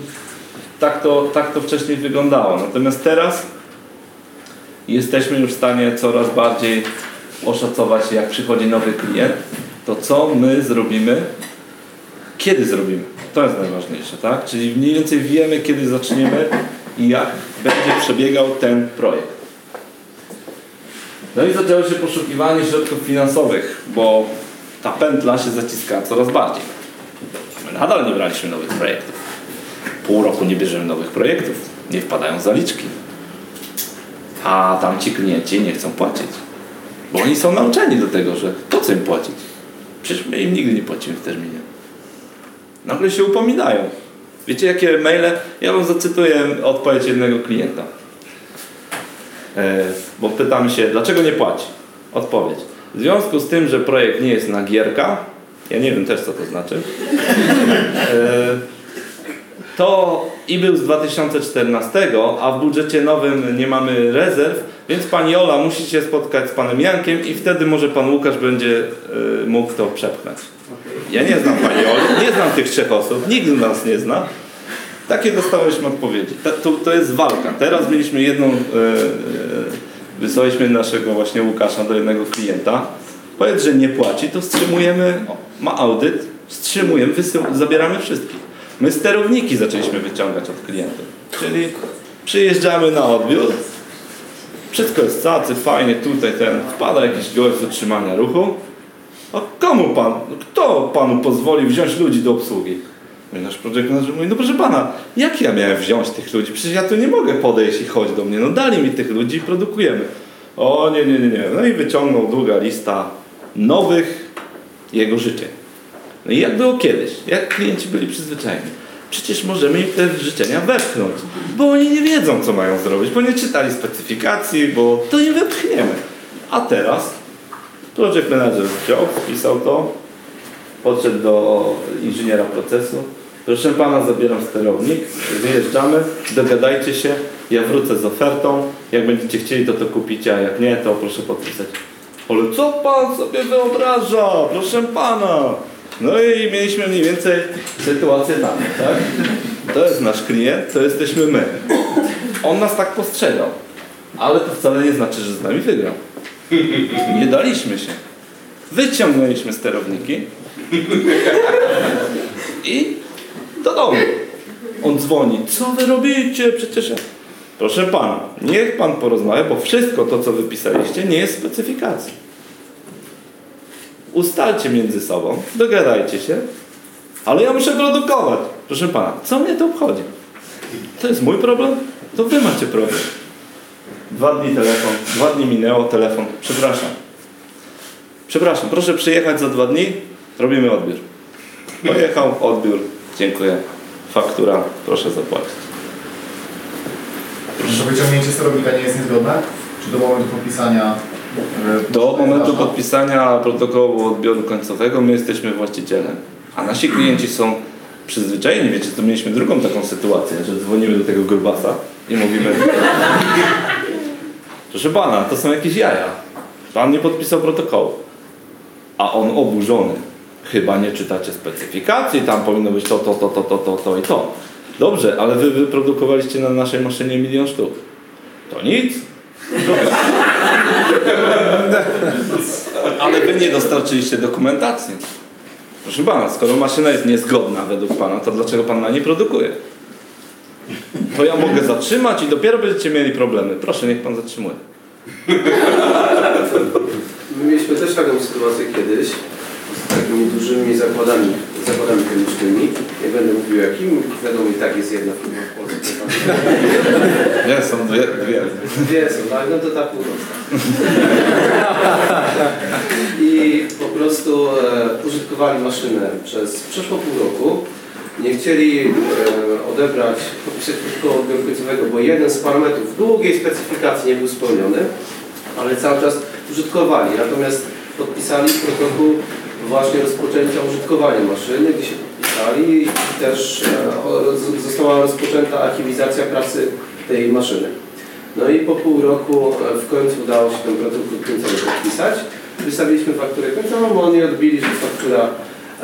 tak, to, tak to wcześniej wyglądało. Natomiast teraz jesteśmy już w stanie coraz bardziej oszacować, jak przychodzi nowy klient, to co my zrobimy, kiedy zrobimy. To jest najważniejsze, tak? Czyli mniej więcej wiemy, kiedy zaczniemy i jak będzie przebiegał ten projekt. No i zaczęło się poszukiwanie środków finansowych, bo ta pętla się zaciska coraz bardziej. Nadal nie braliśmy nowych projektów. Pół roku nie bierzemy nowych projektów. Nie wpadają zaliczki. A tamci klienci nie chcą płacić. Bo oni są nauczeni do tego, że po co im płacić? Przecież my im nigdy nie płacimy w terminie. Nagle się upominają. Wiecie jakie maile? Ja wam zacytuję odpowiedź jednego klienta. E, bo pytamy się, dlaczego nie płaci? Odpowiedź. W związku z tym, że projekt nie jest na gierka, ja nie wiem też co to znaczy, e, to i był z 2014, a w budżecie nowym nie mamy rezerw, więc pani Ola musi się spotkać z panem Jankiem i wtedy może pan Łukasz będzie e, mógł to przepchnąć. Ja nie znam pani Oli, nie znam tych trzech osób, nikt nas nie zna. Takie dostałyśmy odpowiedzi. To, to jest walka. Teraz mieliśmy jedną, e, wysłaliśmy naszego właśnie Łukasza do jednego klienta. Powiedz, że nie płaci, to wstrzymujemy, ma audyt, wstrzymujemy, wysył, zabieramy wszystkich. My sterowniki zaczęliśmy wyciągać od klientów. Czyli przyjeżdżamy na odbiór, wszystko jest cacy, fajnie, tutaj ten, wpada jakiś gość z utrzymania ruchu. A komu pan, kto panu pozwoli wziąć ludzi do obsługi? I nasz projekt manager mówi, no proszę pana, jak ja miałem wziąć tych ludzi? Przecież ja tu nie mogę podejść i chodź do mnie. No dali mi tych ludzi i produkujemy. O nie, nie, nie, nie. No i wyciągnął długa lista nowych jego życzeń. No i jak było kiedyś, jak klienci byli przyzwyczajeni. Przecież możemy im te życzenia wepchnąć, bo oni nie wiedzą, co mają zrobić, bo nie czytali specyfikacji, bo to nie wepchniemy. A teraz project manager wziął, wpisał to, podszedł do inżyniera procesu. Proszę pana, zabieram sterownik, wyjeżdżamy, dogadajcie się, ja wrócę z ofertą, jak będziecie chcieli, to to kupicie, a jak nie, to proszę podpisać. Ale co pan sobie wyobraża, proszę pana? No i mieliśmy mniej więcej sytuację taką, tak? To jest nasz klient, to jesteśmy my. On nas tak postrzegał, ale to wcale nie znaczy, że z nami wygrał. Nie daliśmy się. Wyciągnęliśmy sterowniki i do domu. On dzwoni. Co wy robicie? Przecież ja... Proszę pana, niech pan porozmawia, bo wszystko to, co wypisaliście, nie jest specyfikacji. Ustalcie między sobą, dogadajcie się, ale ja muszę produkować. Proszę pana, co mnie to obchodzi? To jest mój problem? To wy macie problem. Dwa dni telefon, dwa dni minęło, telefon. Przepraszam. Przepraszam, proszę przyjechać za dwa dni, robimy odbiór. Pojechał, odbiór, dziękuję. Faktura, proszę zapłacić. Że wyciągnięcie sterownika nie jest niezgodne? Czy do momentu podpisania? Do momentu podpisania protokołu odbioru końcowego my jesteśmy właścicielem. A nasi klienci są przyzwyczajeni. Wiecie, to mieliśmy drugą taką sytuację, że dzwonimy do tego grubasa i mówimy Proszę pana, to są jakieś jaja. Pan nie podpisał protokołu. A on oburzony. Chyba nie czytacie specyfikacji, tam powinno być to, to, to, to, to, to, to i to. Dobrze, ale wy wyprodukowaliście na naszej maszynie milion sztuk. To nic. Ale wy nie dostarczyliście dokumentacji. Proszę pana, skoro maszyna jest niezgodna według pana, to dlaczego pan na niej produkuje? To ja mogę zatrzymać i dopiero będziecie mieli problemy. Proszę, niech pan zatrzymuje. My mieliśmy też taką sytuację kiedyś z takimi dużymi zakładami, zakładami chemicznymi. Nie będę mówił jakim, wiadomo i tak jest jedna firma w Polsce. Nie, są dwie. dwie. Dwie są, tak? No to ta północna. I po prostu e, użytkowali maszynę przez przeszło pół roku. Nie chcieli e, odebrać, protokołu odbioru końcowego, bo jeden z parametrów długiej specyfikacji nie był spełniony, ale cały czas użytkowali. Natomiast podpisali protokół właśnie rozpoczęcia użytkowania maszyny, gdzie się podpisali i też e, została rozpoczęta archiwizacja pracy tej maszyny. No i po pół roku e, w końcu udało się ten protokół końcowy podpisać. Wystawiliśmy fakturę końcową, bo oni odbili, że faktura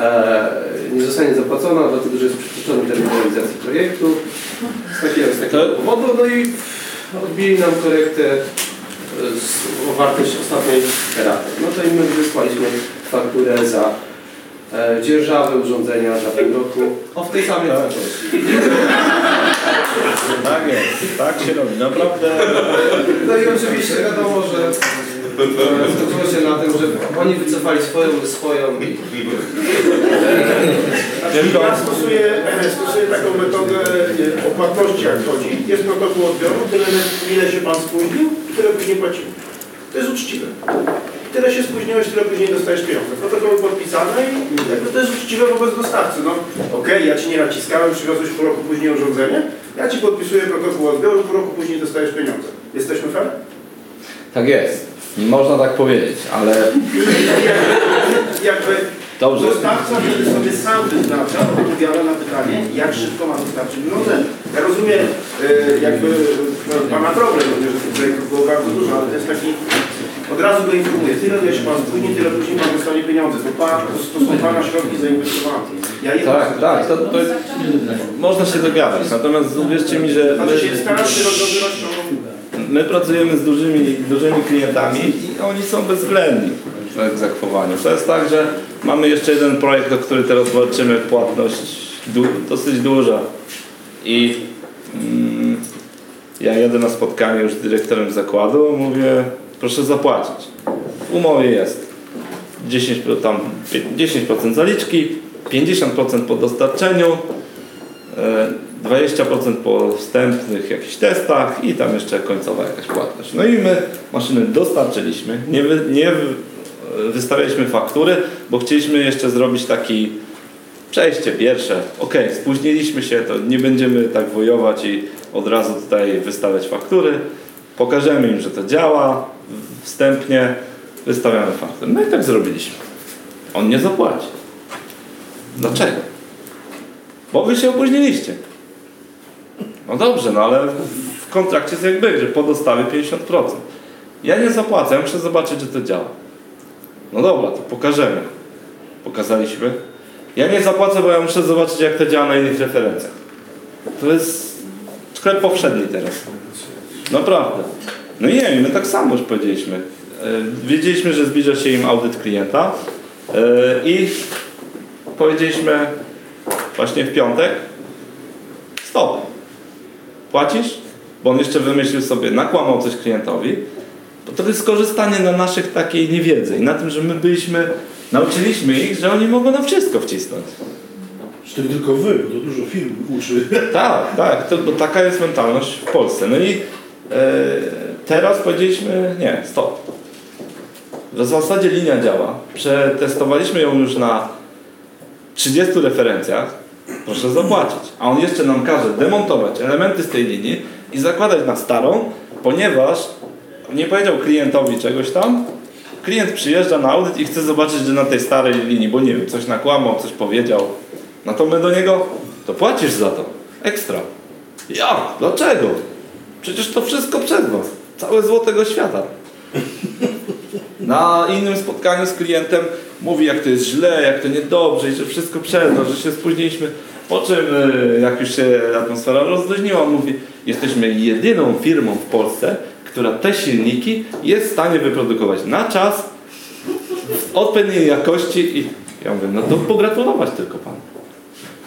e, nie zostanie zapłacona, dlatego że jest przyspieszony termin realizacji projektu. Z takiego, z takiego powodu, no i odbili nam korektę o wartość ostatniej raty. No to i my wysłaliśmy fakturę za e, dzierżawę urządzenia za pół roku o w tej samej wartości. Tak jest, tak się robi. Naprawdę. No i oczywiście wiadomo, że skończyło się na tym, że oni wycofali swoją, swoją i Ja stosuję, stosuję taką metodę e, o płatności jak chodzi. Jest protokół odbioru, tyle ile się Pan spóźnił, tyle później płacimy. To jest uczciwe. Tyle się spóźniłeś, tyle później dostajesz pieniądze. Protokoły podpisane i jakby to jest uczciwe wobec dostawcy. No okej, ja Ci nie naciskałem, przywiozłeś pół roku później urządzenie, ja Ci podpisuję protokół odbioru, pół roku później dostajesz pieniądze. Jesteśmy fair? tak jest. Można tak powiedzieć, ale Jakby Dobrze. dostawca wtedy sobie sam wyznacza, odpowiada na pytanie, jak szybko ma dostarczyć urządzenie. Ja rozumiem e, jakby no, Pana problem, również, że tych projektów było bardzo dużo, ale to jest taki, od razu go informuję, tyle ile się Pan spóźni, tyle później Pan dostanie pieniądze. To, pan, to, to są Pana środki zainwestowane. Ja tak, tak, to, to można się dogadać. Natomiast uwierzcie mi, że Znaczy się my, staram się rozwiązywać to. My pracujemy z dużymi, dużymi klientami i oni są bezwzględni w egzekwowaniu. To jest tak, że mamy jeszcze jeden projekt, do który teraz walczymy, płatność du, dosyć duża. I mm, ja jadę na spotkanie już z dyrektorem zakładu, mówię, proszę zapłacić. W umowie jest 10%, tam 10% zaliczki, 50% po dostarczeniu, 20% po wstępnych jakichś testach i tam jeszcze końcowa jakaś płatność. No i my maszynę dostarczyliśmy, nie, wy, nie wy- wystawialiśmy faktury, bo chcieliśmy jeszcze zrobić taki przejście pierwsze. Ok, spóźniliśmy się, to nie będziemy tak wojować i od razu tutaj wystawiać faktury. Pokażemy im, że to działa wstępnie, wystawiamy faktury. No i tak zrobiliśmy. On nie zapłaci. Dlaczego? Bo wy się opóźniliście. No dobrze, no ale w kontrakcie jest jakby, że po dostawie 50%. Ja nie zapłacę, ja muszę zobaczyć, że to działa. No dobra, to pokażemy. Pokazaliśmy. Ja nie zapłacę, bo ja muszę zobaczyć, jak to działa na innych referencjach. To jest sklep powszedni teraz. Naprawdę. No i nie, my tak samo już powiedzieliśmy. wiedzieliśmy, że zbliża się im audyt klienta e, i powiedzieliśmy właśnie w piątek stop. Płacisz? Bo on jeszcze wymyślił sobie, nakłamał coś klientowi, bo to jest skorzystanie na naszych takiej niewiedzy i na tym, że my byliśmy, nauczyliśmy ich, że oni mogą nam wszystko wcisnąć. Czy to tylko wy, to dużo firm uczy. Tak, tak, to, bo taka jest mentalność w Polsce. No i e, teraz powiedzieliśmy nie, stop. W zasadzie linia działa. Przetestowaliśmy ją już na 30 referencjach. Proszę zapłacić. A on jeszcze nam każe demontować elementy z tej linii i zakładać na starą, ponieważ nie powiedział klientowi czegoś tam. Klient przyjeżdża na audyt i chce zobaczyć, że na tej starej linii, bo nie wiem, coś nakłamał, coś powiedział. No to my do niego, to płacisz za to. Ekstra. Jak? Dlaczego? Przecież to wszystko przed was. Całe złotego świata. Na innym spotkaniu z klientem mówi, jak to jest źle, jak to niedobrze i że wszystko przed nas, że się spóźniliśmy. Po czym, e, jak już się atmosfera rozluźniła, mówi, jesteśmy jedyną firmą w Polsce, która te silniki jest w stanie wyprodukować na czas, w odpowiedniej jakości i ja mówię, no to pogratulować tylko panu.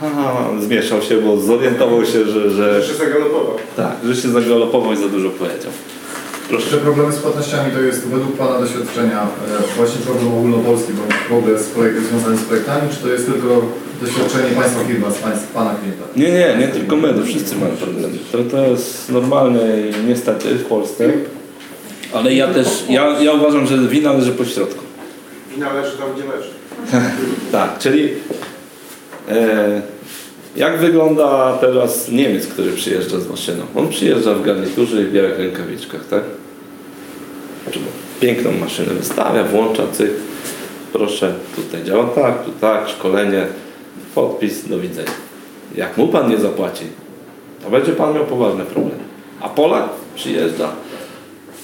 Aha, zmieszał się, bo zorientował się, że, że Jeszcze zagalopował. tak, że się zagalopował i za dużo powiedział. Czy problemy z płatnościami to jest według Pana doświadczenia e, właśnie problem ogólnopolski, bądź w ogóle z projekt, związany z projektami, czy to jest tylko doświadczenie Państwa firma, z państw, Pana klienta? Nie, nie, nie tylko my, to wszyscy mają problemy. To, to jest normalne i niestety w Polsce. Ale ja też, ja, ja uważam, że wina leży po środku. Wina leży tam, gdzie leży. Tak, czyli e, jak wygląda teraz Niemiec, który przyjeżdża z maszyną? On przyjeżdża w garniturze i w białych rękawiczkach, tak? Piękną maszynę wystawia, włącza, cyk. Proszę, tutaj działa tak, tu tak, szkolenie, podpis, do widzenia. Jak mu pan nie zapłaci, to będzie pan miał poważne problemy. A Polak przyjeżdża,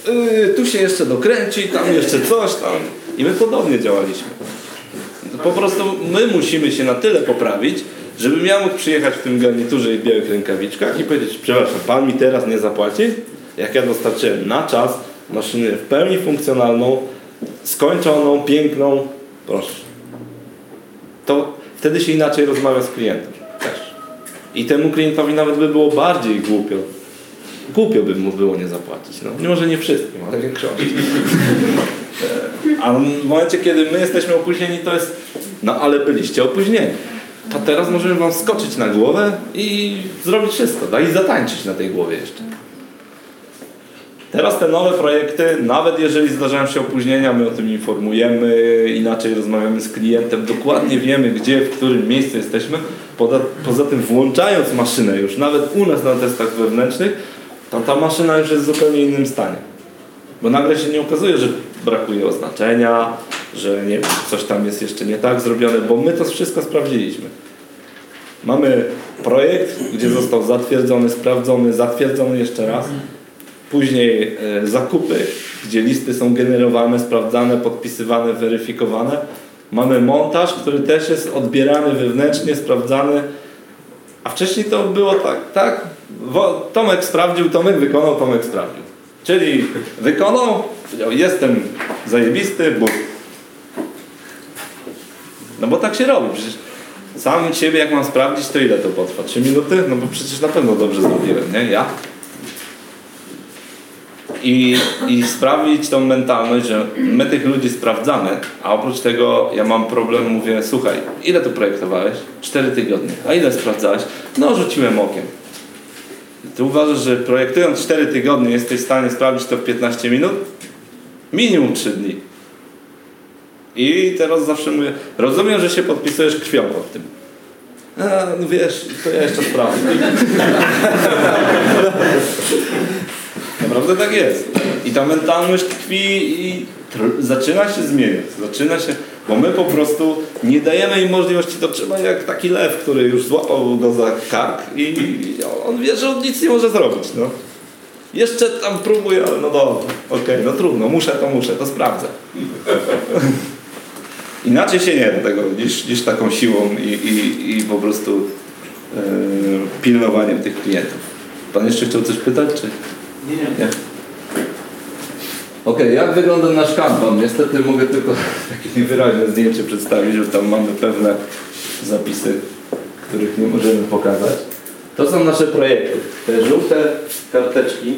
yy, tu się jeszcze dokręci, tam jeszcze coś tam. I my podobnie działaliśmy. Po prostu my musimy się na tyle poprawić, żebym ja mógł przyjechać w tym garniturze i białych rękawiczkach i powiedzieć, przepraszam, pan mi teraz nie zapłaci? Jak ja dostarczyłem na czas maszynę w pełni funkcjonalną, skończoną, piękną, proszę. To wtedy się inaczej rozmawia z klientem też. I temu klientowi nawet by było bardziej głupio. Głupio by mu było nie zapłacić. No, może nie wszystkim, ale większości. A w momencie, kiedy my jesteśmy opóźnieni, to jest no ale byliście opóźnieni. To teraz możemy wam skoczyć na głowę i zrobić wszystko. Da? I zatańczyć na tej głowie jeszcze. Teraz te nowe projekty, nawet jeżeli zdarzają się opóźnienia, my o tym informujemy, inaczej rozmawiamy z klientem, dokładnie wiemy, gdzie, w którym miejscu jesteśmy. Poza, poza tym włączając maszynę już, nawet u nas na testach wewnętrznych, to ta maszyna już jest w zupełnie innym stanie. Bo nagle się nie okazuje, że brakuje oznaczenia, że nie coś tam jest jeszcze nie tak zrobione, bo my to wszystko sprawdziliśmy. Mamy projekt, gdzie został zatwierdzony, sprawdzony, zatwierdzony jeszcze raz. Później e, zakupy, gdzie listy są generowane, sprawdzane, podpisywane, weryfikowane. Mamy montaż, który też jest odbierany wewnętrznie, sprawdzany. A wcześniej to było tak, tak? Tomek sprawdził, Tomek wykonał, Tomek sprawdził. Czyli wykonał, powiedział, jestem zajebisty, bo... No bo tak się robi, przecież sam siebie jak mam sprawdzić, to ile to potrwa? 3 minuty? No bo przecież na pewno dobrze zrobiłem, nie? Ja? I, I sprawić tą mentalność, że my tych ludzi sprawdzamy, a oprócz tego ja mam problem, mówię, słuchaj, ile to projektowałeś? 4 tygodnie. A ile sprawdzałeś? No rzuciłem okiem. Ty uważasz, że projektując 4 tygodnie jesteś w stanie sprawdzić to w 15 minut? Minimum 3 dni. I teraz zawsze mówię, rozumiem, że się podpisujesz krwią pod tym. A, no wiesz, to ja jeszcze sprawdzę. Naprawdę tak jest. I ta mentalność tkwi i zaczyna się zmieniać. Zaczyna się, bo my po prostu nie dajemy im możliwości, to trzeba jak taki lew, który już złapał go za kark i on wie, że on nic nie może zrobić. No. Jeszcze tam próbuje, ale no dobra, okej, no trudno, muszę to muszę, to sprawdzę. Inaczej się nie da tego niż, niż taką siłą i, i, i po prostu yy, pilnowaniem tych klientów. Pan jeszcze chciał coś pytać? Czy? Nie, nie. Nie. Okej, jak wygląda nasz kanban? Niestety mogę tylko takie niewyraźne zdjęcie przedstawić, bo tam mamy pewne zapisy, których nie możemy pokazać. To są nasze projekty. Te żółte karteczki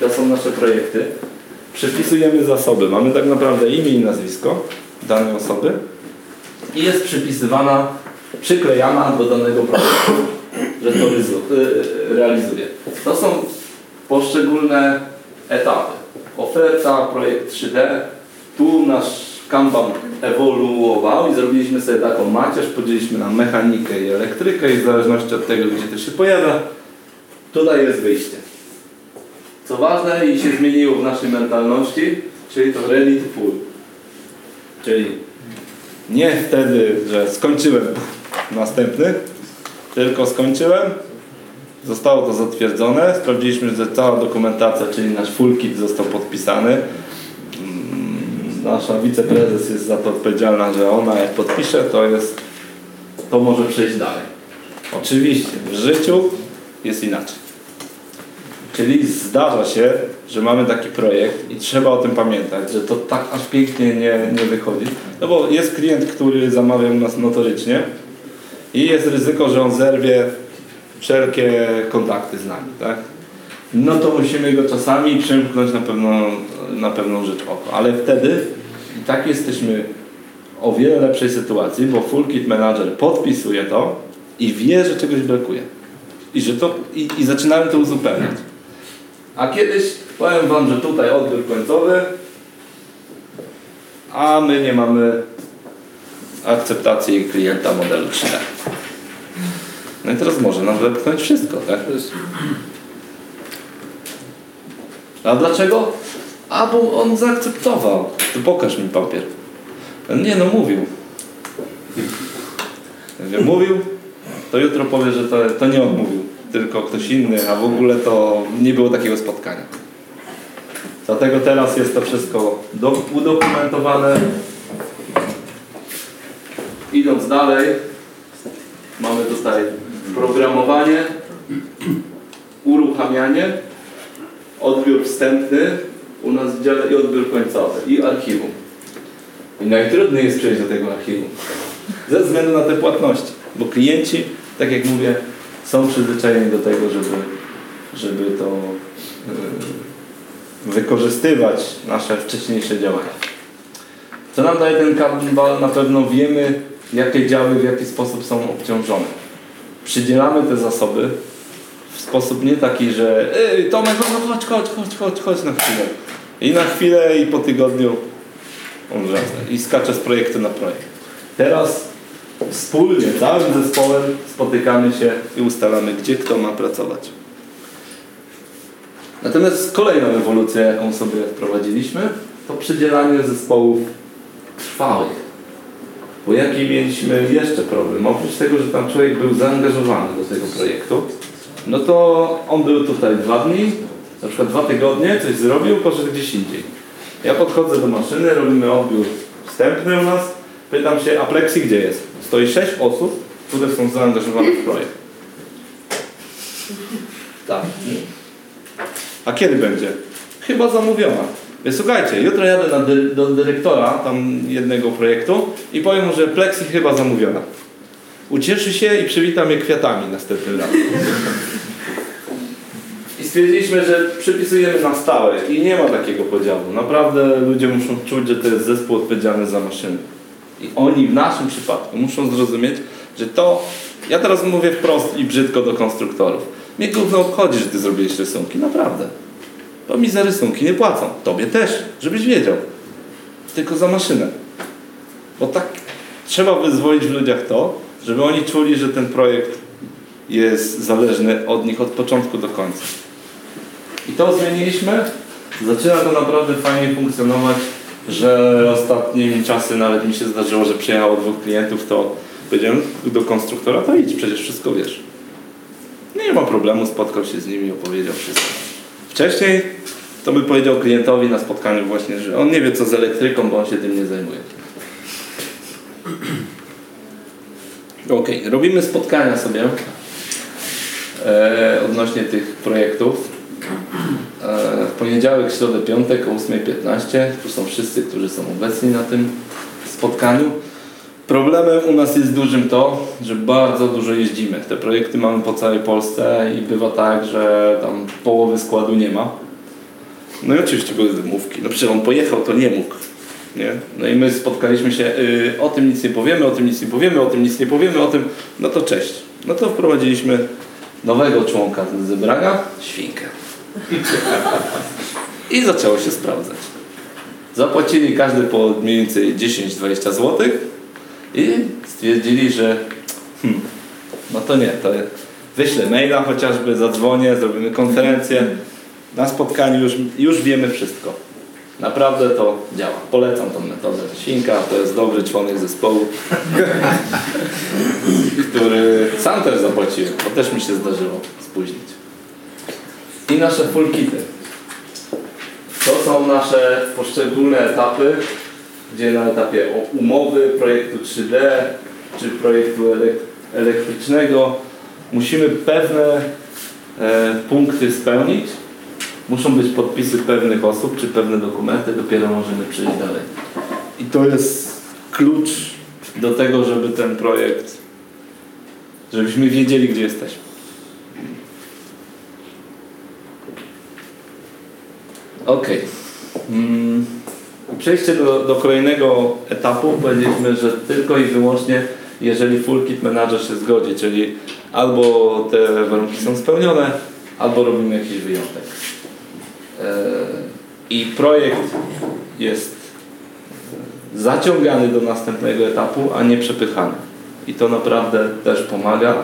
to są nasze projekty. Przypisujemy zasoby. Mamy tak naprawdę imię i nazwisko danej osoby i jest przypisywana, przyklejana do danego projektu, że to y, realizuje. To są poszczególne etapy. Oferta, projekt 3D. Tu nasz Kanban ewoluował i zrobiliśmy sobie taką macierz, podzieliliśmy na mechanikę i elektrykę i w zależności od tego, gdzie to się pojawia, tutaj jest wyjście. Co ważne i się zmieniło w naszej mentalności, czyli to ready to full. Czyli nie wtedy, że skończyłem następny, tylko skończyłem, zostało to zatwierdzone, sprawdziliśmy, że cała dokumentacja, czyli nasz full kit został podpisany. Mm, Nasza wiceprezes jest za to odpowiedzialna, że ona jak podpisze, to jest, to może przejść dalej. Oczywiście w życiu jest inaczej. Czyli zdarza się, że mamy taki projekt i trzeba o tym pamiętać, że to tak aż pięknie nie, nie wychodzi. No bo jest klient, który zamawia u nas notorycznie i jest ryzyko, że on zerwie wszelkie kontakty z nami, tak? No to musimy go czasami przymknąć na pewną, na pewną rzecz oko. Ale wtedy i tak jesteśmy o wiele lepszej sytuacji, bo Full Kit Manager podpisuje to i wie, że czegoś brakuje. I, że to, i, i zaczynamy to uzupełniać. A kiedyś powiem Wam, że tutaj odbiór końcowy, a my nie mamy akceptacji klienta modelu 3D. No i teraz może nam wepchnąć wszystko, tak? A dlaczego? A bo on zaakceptował. To pokaż mi papier. Nie no, mówił. Ja mówił, to jutro powie, że to, to nie on mówił, tylko ktoś inny, a w ogóle to nie było takiego spotkania. Dlatego teraz jest to wszystko do, udokumentowane. Idąc dalej, mamy tutaj programowanie, uruchamianie, odbiór wstępny u nas w dziale i odbiór końcowy i archiwum. I najtrudniej jest przejść do tego archiwum. Ze względu na te płatności. Bo klienci, tak jak mówię, są przyzwyczajeni do tego, żeby, żeby to yy, wykorzystywać nasze wcześniejsze działania. Co nam daje ten Kanban? Na pewno wiemy, jakie działy w jaki sposób są obciążone. Przydzielamy te zasoby w sposób nie taki, że Ej, Tomek, no chodź, chodź, chodź, chodź, chodź na chwilę. I na chwilę i po tygodniu on wraca i skacze z projektu na projekt. Teraz wspólnie, całym zespołem spotykamy się i ustalamy, gdzie kto ma pracować. Natomiast kolejną ewolucję, jaką sobie wprowadziliśmy, to przydzielanie zespołów trwałych. Bo jaki mieliśmy jeszcze problem? Oprócz tego, że tam człowiek był zaangażowany do tego projektu, no to on był tutaj dwa dni, na przykład dwa tygodnie, coś zrobił, poszedł gdzieś indziej. Ja podchodzę do maszyny, robimy odbiór wstępny u nas, pytam się, a Plexi gdzie jest? Stoi sześć osób, które są zaangażowane w projekt. Tak. A kiedy będzie? Chyba zamówiona. Słuchajcie, jutro jadę dy, do dyrektora tam jednego projektu i powiem mu, że Plexi chyba zamówiona. Ucieszy się i przywita mnie kwiatami następnym razem. I stwierdziliśmy, że przypisujemy na stałe i nie ma takiego podziału. Naprawdę ludzie muszą czuć, że to jest zespół odpowiedzialny za maszyny. I oni w naszym przypadku muszą zrozumieć, że to, ja teraz mówię wprost i brzydko do konstruktorów. Mnie gówno obchodzi, że ty zrobiłeś rysunki, naprawdę. To mi za rysunki nie płacą. Tobie też, żebyś wiedział. Tylko za maszynę. Bo tak trzeba wyzwolić w ludziach to, żeby oni czuli, że ten projekt jest zależny od nich od początku do końca. I to zmieniliśmy. Zaczyna to naprawdę fajnie funkcjonować, że ostatnimi czasy nawet mi się zdarzyło, że przyjechało dwóch klientów, to powiedziałem do konstruktora, to idź, przecież wszystko wiesz. Nie ma problemu, spotkał się z nimi, opowiedział wszystko. Wcześniej to by powiedział klientowi na spotkaniu właśnie, że on nie wie co z elektryką, bo on się tym nie zajmuje. Ok, robimy spotkania sobie e, odnośnie tych projektów. E, w poniedziałek, środę, piątek o 8.15. Tu są wszyscy, którzy są obecni na tym spotkaniu. Problemem u nas jest dużym to, że bardzo dużo jeździmy. Te projekty mamy po całej Polsce i bywa tak, że tam połowy składu nie ma. No i oczywiście były wymówki. No przecież on pojechał, to nie mógł. Nie? No i my spotkaliśmy się, y, o tym nic nie powiemy, o tym nic nie powiemy, o tym nic nie powiemy, o tym, no to cześć. No to wprowadziliśmy nowego członka do zebrania, świnkę. I zaczęło się sprawdzać. Zapłacili każdy po mniej więcej 10-20 zł i stwierdzili, że hmm, no to nie, to wyślę maila chociażby, zadzwonię, zrobimy konferencję. Na spotkaniu już, już wiemy wszystko. Naprawdę to działa. Polecam tą metodę. Świnka to jest dobry członek zespołu, który sam też zapłaciłem, bo też mi się zdarzyło spóźnić. I nasze full kity. To są nasze poszczególne etapy, gdzie na etapie umowy, projektu 3D czy projektu elek- elektrycznego musimy pewne e, punkty spełnić. Muszą być podpisy pewnych osób czy pewne dokumenty, dopiero możemy przejść dalej. I to jest klucz do tego, żeby ten projekt, żebyśmy wiedzieli, gdzie jesteśmy. Okej. Mm, Przejście do, do kolejnego etapu powiedzieliśmy, że tylko i wyłącznie jeżeli full kit manager się zgodzi, czyli albo te warunki są spełnione, albo robimy jakiś wyjątek. E, I projekt jest zaciągany do następnego etapu, a nie przepychany. I to naprawdę też pomaga,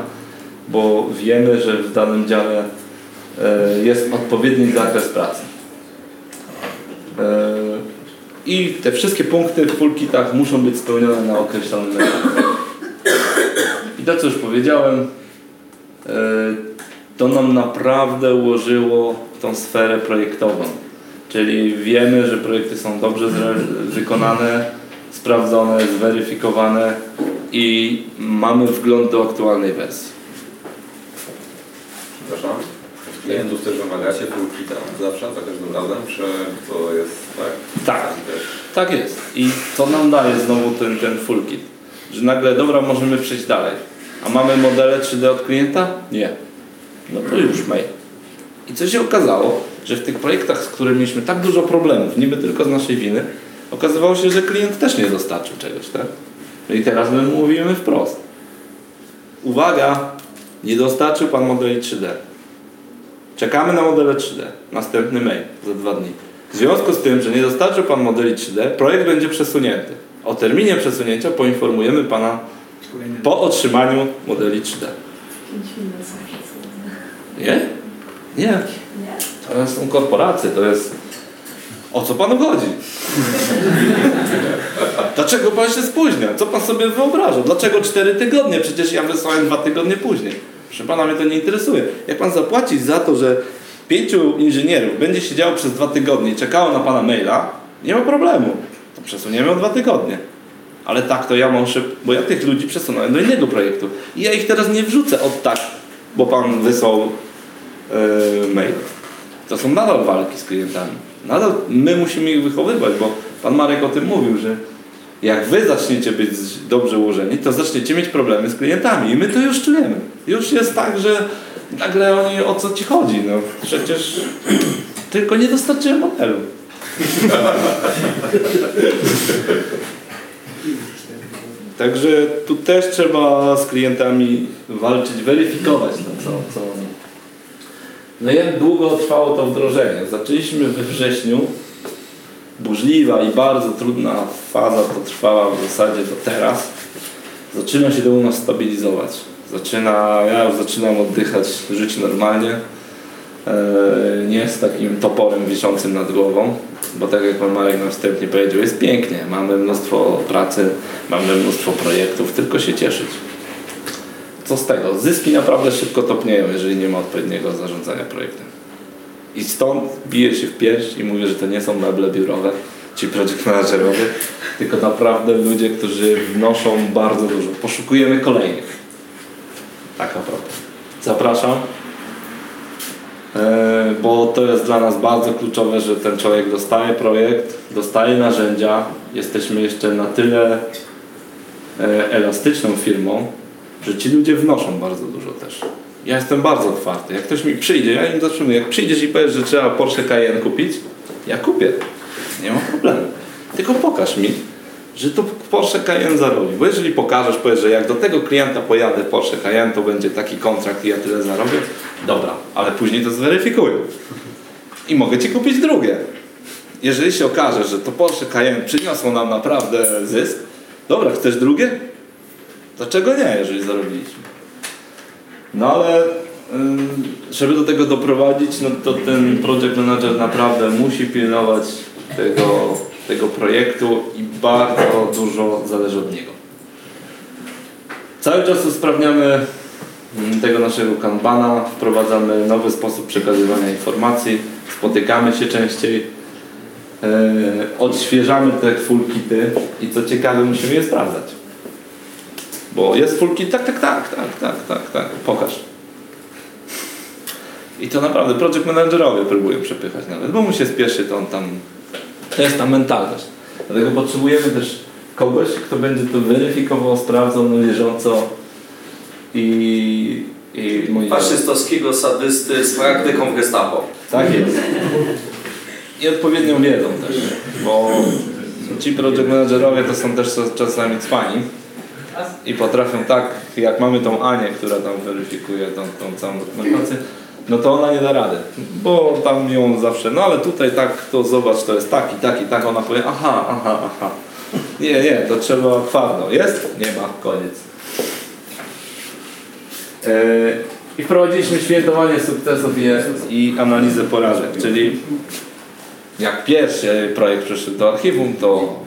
bo wiemy, że w danym dziale e, jest odpowiedni zakres pracy. I te wszystkie punkty w full kitach muszą być spełnione na określonym etapie. I to, co już powiedziałem, e, to nam naprawdę ułożyło tą sferę projektową. Czyli wiemy, że projekty są dobrze wykonane, sprawdzone, zweryfikowane i mamy wgląd do aktualnej wersji. Przepraszam. Klientów też wymagacie full kita zawsze, za każdym razem, czy to jest tak? Tak. Tak jest. I to nam daje znowu ten, ten full kit. Że nagle, dobra, możemy przejść dalej. A mamy modele 3D od klienta? Nie. No to już mail. I co się okazało, że w tych projektach, z którymi mieliśmy tak dużo problemów, niby tylko z naszej winy, okazywało się, że klient też nie dostarczył czegoś, tak? No i teraz my mówimy wprost. Uwaga, nie dostarczył Pan modeli 3D. Czekamy na modele 3D. Następny mail za dwa dni. W związku z tym, że nie dostarczył Pan modeli 3D, projekt będzie przesunięty. O terminie przesunięcia poinformujemy Pana po otrzymaniu modeli 3D. Nie? Nie. To są korporacje, to jest... O co Panu chodzi? Dlaczego Pan się spóźnia? Co Pan sobie wyobraża? Dlaczego 4 tygodnie? Przecież ja wysłałem 2 tygodnie później. Proszę Pana, mnie to nie interesuje. Jak Pan zapłaci za to, że pięciu inżynierów będzie siedziało przez dwa tygodnie i czekało na Pana maila, nie ma problemu. To przesuniemy o dwa tygodnie. Ale tak, to ja muszę, bo ja tych ludzi przesunąłem do innego projektu. I ja ich teraz nie wrzucę od tak, bo Pan wysłał yy, mail. To są nadal walki z klientami. Nadal my musimy ich wychowywać, bo Pan Marek o tym mówił, że jak Wy zaczniecie być dobrze ułożeni, to zaczniecie mieć problemy z klientami. I my to już czujemy. Już jest tak, że nagle oni o co Ci chodzi? No przecież tylko nie dostarczyłem modelu. Także tu też trzeba z klientami walczyć, weryfikować to, co, co. No jak długo trwało to wdrożenie? Zaczęliśmy we wrześniu. Burzliwa i bardzo trudna faza to trwała w zasadzie do teraz. Zaczyna się to u nas stabilizować. Zaczyna, ja już zaczynam oddychać, żyć normalnie. E, nie z takim toporem wiszącym nad głową, bo tak jak Pan Marek na wstępnie powiedział, jest pięknie, mamy mnóstwo pracy, mamy mnóstwo projektów, tylko się cieszyć. Co z tego? Zyski naprawdę szybko topnieją, jeżeli nie ma odpowiedniego zarządzania projektem. I stąd bije się w pierś i mówię, że to nie są meble biurowe, ci project managerowie, tylko naprawdę ludzie, którzy wnoszą bardzo dużo. Poszukujemy kolejnych. Tak naprawdę. Zapraszam. E, bo to jest dla nas bardzo kluczowe, że ten człowiek dostaje projekt, dostaje narzędzia. Jesteśmy jeszcze na tyle e, elastyczną firmą, że ci ludzie wnoszą bardzo dużo też. Ja jestem bardzo otwarty. Jak ktoś mi przyjdzie, ja im zatrzymuję. Jak przyjdziesz i powiesz, że trzeba Porsche Cayenne kupić, ja kupię. Nie ma problemu. Tylko pokaż mi, że to Porsche Cayenne zarobi. Bo jeżeli pokażesz, powiesz, że jak do tego klienta pojadę Porsche Cayenne, to będzie taki kontrakt i ja tyle zarobię, dobra, ale później to zweryfikuję. I mogę Ci kupić drugie. Jeżeli się okaże, że to Porsche Cayenne przyniosło nam naprawdę zysk, dobra, chcesz drugie? Dlaczego nie, jeżeli zarobiliśmy? No ale ym, żeby do tego doprowadzić, no to ten project manager naprawdę musi pilnować tego, tego projektu i bardzo dużo zależy od niego. Cały czas usprawniamy mm, tego naszego kanbana, wprowadzamy nowy sposób przekazywania informacji, spotykamy się częściej, yy, odświeżamy te full kity i co ciekawe musimy je sprawdzać. Bo jest full kit, tak, tak, tak, tak, tak, tak, tak, pokaż. I to naprawdę project managerowie próbują przepychać nawet, bo mu się spieszy, to on tam... To jest ta mentalność. Dlatego potrzebujemy też kogoś, kto będzie to weryfikował, sprawdzał na bieżąco i... i moi Faszystowskiego sadysty z praktyką w gestapo. tak jest. I odpowiednią wiedzą też, bo ci project managerowie to są też czasami cwani i potrafią tak, jak mamy tą Anię, która tam weryfikuje tą, tą całą dokumentację, no to ona nie da rady, bo tam ją zawsze, no ale tutaj tak, to zobacz, to jest tak i tak i tak, ona powie, aha, aha, aha. Nie, nie, to trzeba twardo. Jest? Nie ma, koniec. Yy, I wprowadziliśmy świętowanie sukcesów i, i analizę porażek, czyli jak pierwszy projekt przyszedł do archiwum, to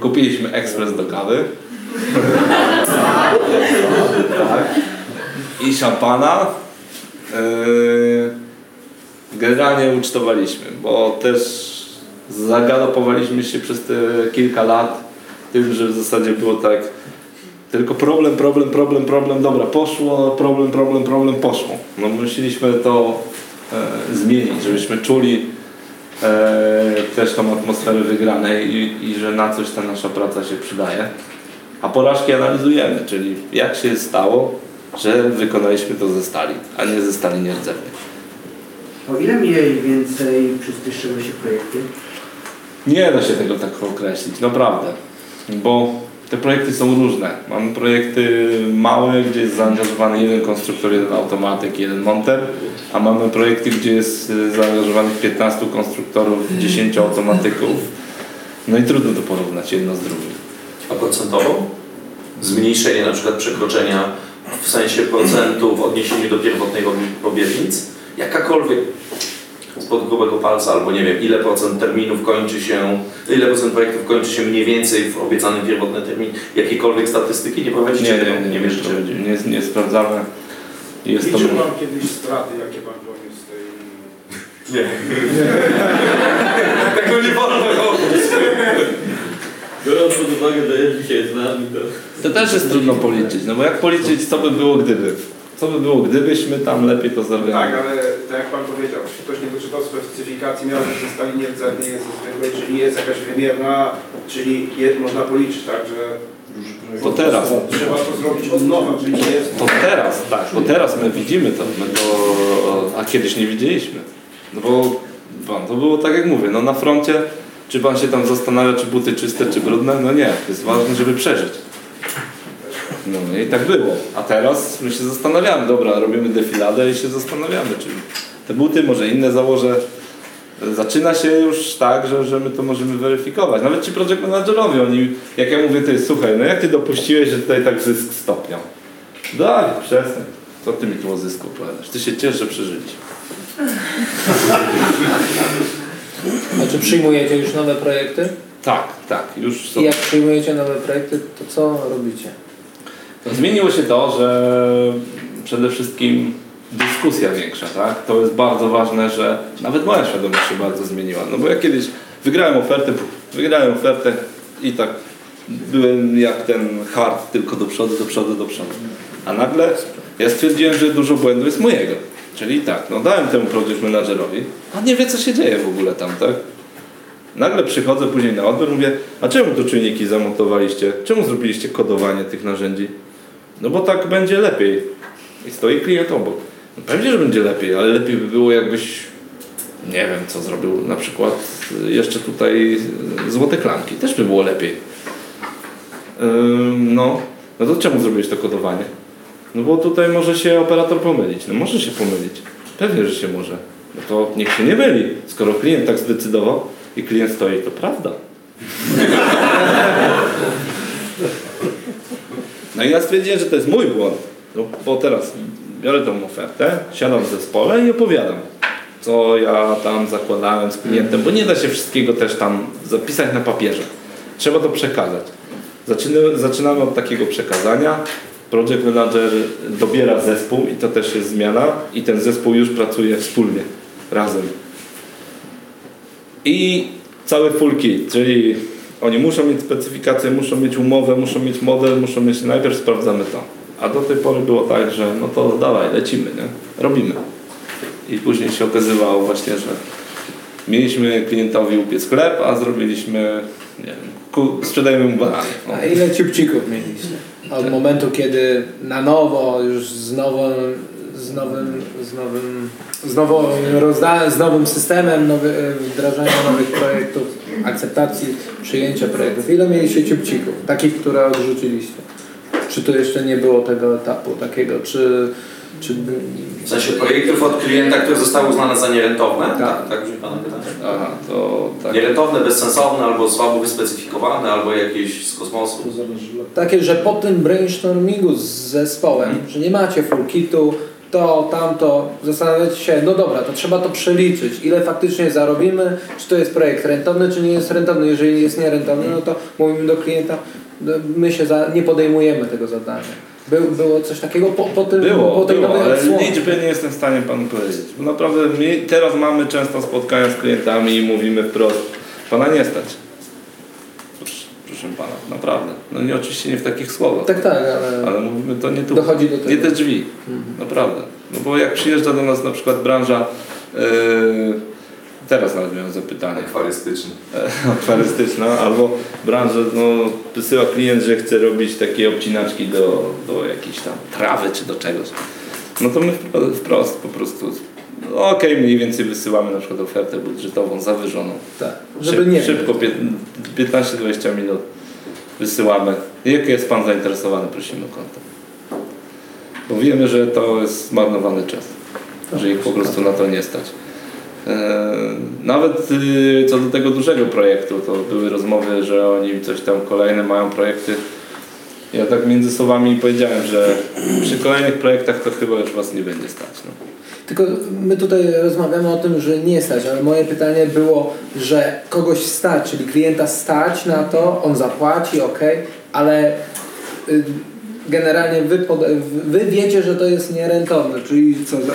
kupiliśmy ekspres do kawy. Tak. I szampana. Yy, generalnie ucztowaliśmy, bo też zagalopowaliśmy się przez te kilka lat tym, że w zasadzie było tak tylko problem, problem, problem, problem, dobra, poszło, problem, problem, problem, poszło. No musieliśmy to e, zmienić, żebyśmy czuli e, też tą atmosferę wygranej i, i że na coś ta nasza praca się przydaje. A porażki analizujemy, czyli jak się stało, że wykonaliśmy to ze stali, a nie ze stali nierdzewnej. O ile mniej więcej przyspieszyły się projekty? Nie da się tego tak określić, naprawdę. Bo te projekty są różne. Mamy projekty małe, gdzie jest zaangażowany jeden konstruktor, jeden automatyk, jeden monter, a mamy projekty, gdzie jest y, zaangażowanych 15 konstruktorów, 10 automatyków. No i trudno to porównać jedno z drugim. A procentowo? Zmniejszenie na przykład przekroczenia w sensie procentu w odniesieniu do pierwotnej obietnic? Jakakolwiek spod grubego palca, albo nie wiem, ile procent terminów kończy się, ile procent projektów kończy się mniej więcej w obiecanym pierwotnym terminie, jakiejkolwiek statystyki nie prowadzicie? Nie, nie, nie, nie, mierzycie? nie, nie, nie sprawdzamy. Jest to... Liczył Pan kiedyś straty, jakie Pan poniósł z tej... Nie. Tego nie wolno robić. Biorąc pod uwagę, że jest dzisiaj z nami, to... To też jest trudno policzyć, no bo jak policzyć, co by było gdyby? Co by było gdybyśmy tam lepiej to zrobili? Tak, ale tak jak Pan powiedział, jeśli ktoś nie doczytał specyfikacji, miał że stali nierdzewnej jest zwykłej, czyli jest jakaś wymierna, czyli je, można policzyć, tak, że To teraz. trzeba to zrobić od nowa, czyli nie jest... To teraz, tak, bo teraz my widzimy to, my to a kiedyś nie widzieliśmy. No bo pan, to było tak jak mówię, no na froncie, czy pan się tam zastanawia, czy buty czyste, czy brudne? No nie, jest ważne, żeby przeżyć. No i tak było. A teraz my się zastanawiamy, dobra, robimy defiladę i się zastanawiamy, czy te buty może inne założę. Zaczyna się już tak, że, że my to możemy weryfikować. Nawet ci project managerowie, oni, jak ja mówię, ty słuchaj, no jak ty dopuściłeś, że tutaj tak zysk stopniał? Daj, przestań. Co ty mi tu o zysku opowiadasz? Ty się ciesz, że. A czy przyjmujecie już nowe projekty? Tak, tak, już są. I jak przyjmujecie nowe projekty, to co robicie? Zmieniło się to, że przede wszystkim dyskusja większa, tak? To jest bardzo ważne, że nawet moja świadomość się bardzo zmieniła. No bo ja kiedyś wygrałem ofertę, wygrałem ofertę i tak byłem jak ten hard, tylko do przodu, do przodu, do przodu. A nagle ja stwierdziłem, że dużo błędów jest mojego. Czyli tak, no dałem temu project managerowi, a nie wie co się dzieje w ogóle tam, tak? Nagle przychodzę później na odbiór mówię, a czemu tu czujniki zamontowaliście? Czemu zrobiliście kodowanie tych narzędzi? No bo tak będzie lepiej. I stoi klient obok. No pewnie, że będzie lepiej, ale lepiej by było jakbyś, nie wiem co zrobił, na przykład jeszcze tutaj złote klamki. Też by było lepiej. No, no to czemu zrobiłeś to kodowanie? No bo tutaj może się operator pomylić. No może się pomylić. Pewnie, że się może. No to niech się nie myli. Skoro klient tak zdecydował i klient stoi, to prawda. No i ja stwierdziłem, że to jest mój błąd. No, bo teraz biorę tą ofertę, siadam w zespole i opowiadam, co ja tam zakładałem z klientem, bo nie da się wszystkiego też tam zapisać na papierze. Trzeba to przekazać. Zaczynamy, zaczynamy od takiego przekazania. Project Manager dobiera zespół i to też jest zmiana i ten zespół już pracuje wspólnie, razem. I cały full kit, czyli oni muszą mieć specyfikację, muszą mieć umowę, muszą mieć model, muszą mieć, najpierw sprawdzamy to. A do tej pory było tak, że no to dawaj, lecimy, nie? robimy. I później się okazywało właśnie, że mieliśmy klientowi upiec chleb, a zrobiliśmy, nie wiem, ku, mu banany. A ile ciupcików mieliście? Od momentu, kiedy na nowo, już z nowym, z nowym, z nowym, z, nowo rozda- z nowym systemem nowy, wdrażania nowych projektów, akceptacji, przyjęcia projektów. Ile mieliście ciupcików? Takich, które odrzuciliście? Czy to jeszcze nie było tego etapu takiego? Czy, czy W sensie projektów od klienta, które zostały uznane za nierentowne? Tak. Tak brzmi Pana pytanie? Aha, to tak. Nierentowne, bezsensowne, albo słabo wyspecyfikowane, albo jakieś z kosmosu. takie, że po tym brainstormingu z zespołem, że nie macie full kitu, to, tamto, zastanawiacie się, no dobra, to trzeba to przeliczyć, ile faktycznie zarobimy, czy to jest projekt rentowny, czy nie jest rentowny. Jeżeli jest nierentowny, no to mówimy do klienta, no, my się za, nie podejmujemy tego zadania. Był, było coś takiego po, po, tym, Było, po było, ale liczby nie jestem w stanie Panu powiedzieć. Bo naprawdę my teraz mamy często spotkania z klientami i mówimy wprost, Pana nie stać. Proszę, proszę Pana, naprawdę. No nie oczywiście nie w takich słowach. Tak, tak, ale, Ale mówimy to nie tu. Dochodzi do tego. Nie te drzwi. Naprawdę. No bo jak przyjeżdża do nas na przykład branża yy, teraz nawet miałem zapytanie. Akwarystyczny. akwarystyczna, albo branża, no wysyła klient, że chce robić takie obcinaczki do, do jakiejś tam trawy czy do czegoś. No to my wpro- wprost po prostu, no okej, mniej więcej wysyłamy na przykład ofertę budżetową zawyżoną. Tak, żeby Szyb, nie Szybko, pię- 15-20 minut wysyłamy. Jak jest Pan zainteresowany, prosimy o kontakt. Bo wiemy, że to jest zmarnowany czas, że ich po prostu na to nie stać. E, Nawet y, co do tego dużego projektu, to były rozmowy, że oni coś tam kolejne mają projekty. Ja tak między słowami powiedziałem, że przy kolejnych projektach to chyba już Was nie będzie stać. No. Tylko my tutaj rozmawiamy o tym, że nie stać, ale moje pytanie było, że kogoś stać, czyli klienta stać na to, on zapłaci, ok, ale y, generalnie wy, wy wiecie, że to jest nierentowne, czyli co, za-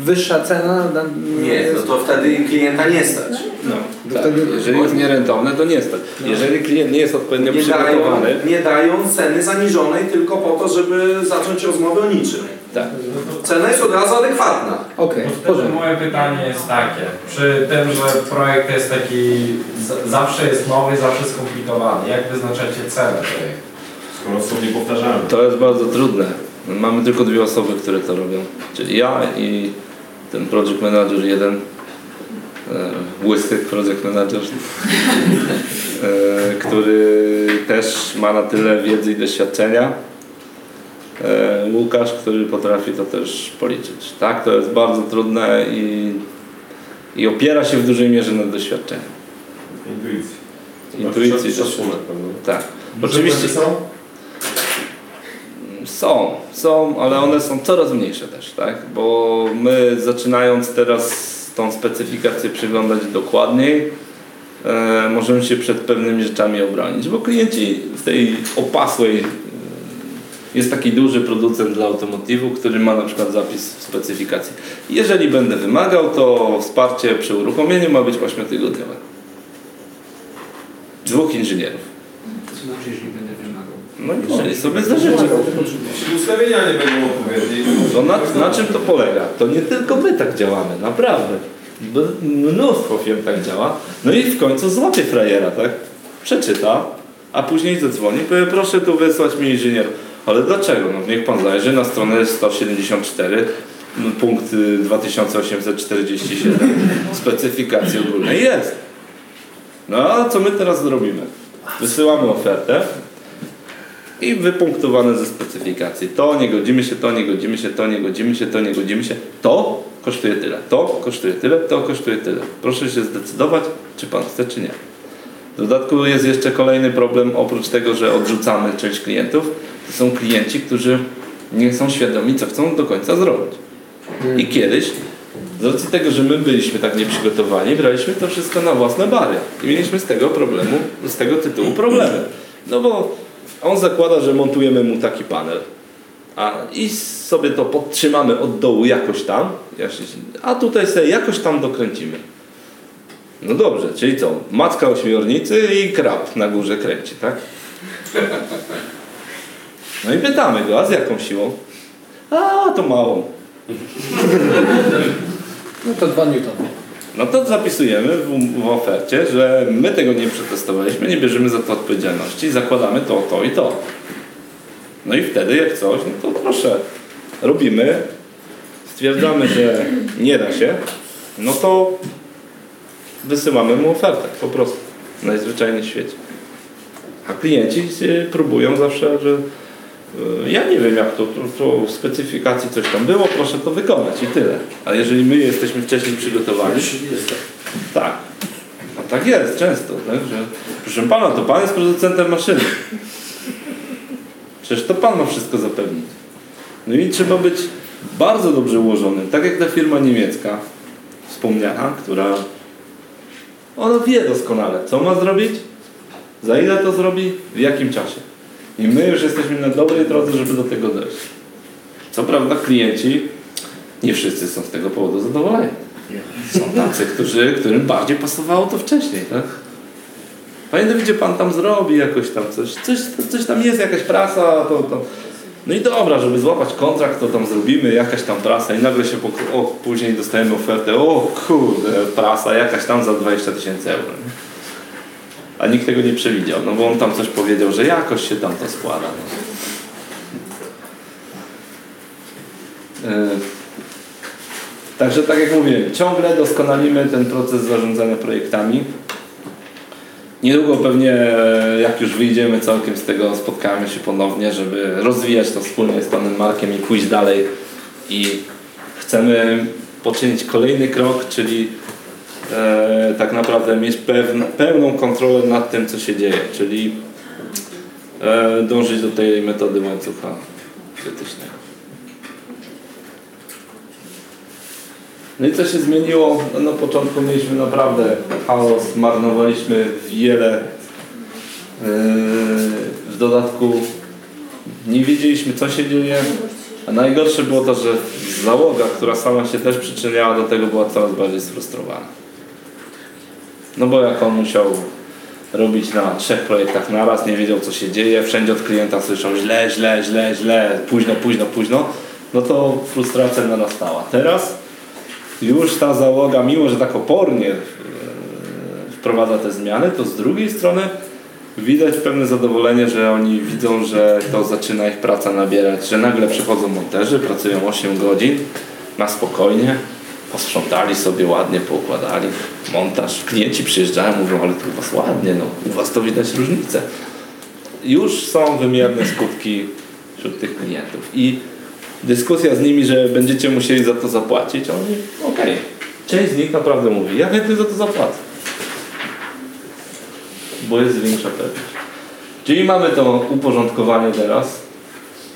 wyższa cena? na- Nie, no to wtedy klienta nie stać. No, tak. wtedy- Jeżeli jest nierentowne, to nie stać. Jeżeli klient nie jest odpowiednio Nie dają, przygotowany, nie dają ceny zaniżonej tylko po to, żeby zacząć rozmowę o niczym. tak. Cena jest od razu adekwatna. Wtedy porządku. moje pytanie jest takie, przy tym, że projekt jest taki, zawsze jest nowy, zawsze skomplikowany, jak wyznaczacie cenę projektu? Skoro są niepowtarzalne. To jest bardzo trudne. Mamy tylko dwie osoby, które to robią. Czyli ja i ten project manager jeden. E, łysy project manager. E, który też ma na tyle wiedzy i doświadczenia. E, Łukasz, który potrafi to też policzyć. Tak, to jest bardzo trudne i, i opiera się w dużej mierze na doświadczeniu. Intuicji. Intuicji też. Szacunek, prawda? Tak. Oczywiście są? Są, są, ale one są coraz mniejsze też, tak? Bo my zaczynając teraz tą specyfikację przyglądać dokładniej, e, możemy się przed pewnymi rzeczami obronić, bo klienci w tej opasłej e, jest taki duży producent dla automotywu, który ma na przykład zapis w specyfikacji. Jeżeli będę wymagał, to wsparcie przy uruchomieniu ma być 8-tygodniowe. Dwóch inżynierów. To znaczy, jeżeli. No jeżeli sobie zażyczy. Ustawienia nie będą odpowiednie. No na, na czym to polega? To nie tylko my tak działamy, naprawdę. Mnóstwo firm tak działa. No i w końcu złapie frajera, tak? Przeczyta, a później zadzwoni, powie proszę tu wysłać mi inżynier. Ale dlaczego? No niech pan zajrzy na stronę 174, no, punkt y, 2847, specyfikacji ogólnej jest. No a co my teraz zrobimy? Wysyłamy ofertę, i wypunktowane ze specyfikacji. To nie godzimy się, to nie godzimy się, to nie godzimy się, to nie godzimy się. To kosztuje tyle, to kosztuje tyle, to kosztuje tyle. Proszę się zdecydować, czy Pan chce, czy nie. W dodatku jest jeszcze kolejny problem, oprócz tego, że odrzucamy część klientów, to są klienci, którzy nie są świadomi, co chcą do końca zrobić. I kiedyś, z racji tego, że my byliśmy tak nieprzygotowani, braliśmy to wszystko na własne bary. I mieliśmy z tego problemu, z tego tytułu problemy. No bo on zakłada, że montujemy mu taki panel. A, I sobie to podtrzymamy od dołu jakoś tam, a tutaj sobie jakoś tam dokręcimy. No dobrze, czyli co? Macka ośmiornicy i krab na górze kręci, tak? No i pytamy go, a z jaką siłą? A, to małą. No to 2 newtony. No to zapisujemy w, w ofercie, że my tego nie przetestowaliśmy, nie bierzemy za to odpowiedzialności, zakładamy to, to i to. No i wtedy jak coś, no to proszę, robimy, stwierdzamy, że nie da się, no to wysyłamy mu ofertę, po prostu, najzwyczajniej w świecie. A klienci y, próbują zawsze, że ja nie wiem jak to, to, to w specyfikacji coś tam było, proszę to wykonać i tyle. A jeżeli my jesteśmy wcześniej przygotowani, tak. A tak jest często, tak, że proszę pana, to pan jest producentem maszyny. Przecież to pan ma wszystko zapewnić. No i trzeba być bardzo dobrze ułożonym, tak jak ta firma niemiecka wspomniana, która ona wie doskonale, co ma zrobić, za ile to zrobi, w jakim czasie. I my już jesteśmy na dobrej drodze, żeby do tego dojść. Co prawda klienci, nie wszyscy są z tego powodu zadowoleni. Są tacy, którzy, którym bardziej pasowało to wcześniej, tak? Panie Dawidzie, pan tam zrobi jakoś tam coś, coś, coś tam jest, jakaś prasa, to, to. No i dobra, żeby złapać kontrakt, to tam zrobimy jakaś tam prasa i nagle się o, później dostajemy ofertę, o kurde, prasa jakaś tam za 20 tysięcy euro. Nie? A nikt tego nie przewidział, no bo on tam coś powiedział, że jakoś się tam to składa. No. Yy. Także tak jak mówiłem, ciągle doskonalimy ten proces zarządzania projektami. Niedługo pewnie, e, jak już wyjdziemy całkiem z tego, spotkamy się ponownie, żeby rozwijać to wspólnie z Panem Markiem i pójść dalej. I chcemy poczynić kolejny krok, czyli e, tak naprawdę mieć pełną kontrolę nad tym, co się dzieje, czyli e, dążyć do tej metody łańcucha krytycznego. No i co się zmieniło? No, na początku mieliśmy naprawdę chaos, marnowaliśmy wiele. Yy, w dodatku nie wiedzieliśmy co się dzieje, a najgorsze było to, że załoga, która sama się też przyczyniała do tego, była coraz bardziej sfrustrowana. No bo jak on musiał robić na trzech projektach naraz, nie wiedział co się dzieje, wszędzie od klienta słyszał źle, źle, źle, źle, późno, późno, późno, no to frustracja narastała. Teraz już ta załoga, mimo że tak opornie e, wprowadza te zmiany, to z drugiej strony widać pewne zadowolenie, że oni widzą, że to zaczyna ich praca nabierać, że nagle przychodzą monterzy, pracują 8 godzin na spokojnie, posprzątali sobie ładnie, poukładali montaż. Klienci przyjeżdżają, mówią, ale tu u Was ładnie, no u Was to widać różnicę. Już są wymierne skutki wśród tych klientów. I dyskusja z nimi, że będziecie musieli za to zapłacić, oni, okej. Okay. Część z nich naprawdę mówi, ja chętnie za to zapłacę. Bo jest większa pewność. Czyli mamy to uporządkowanie teraz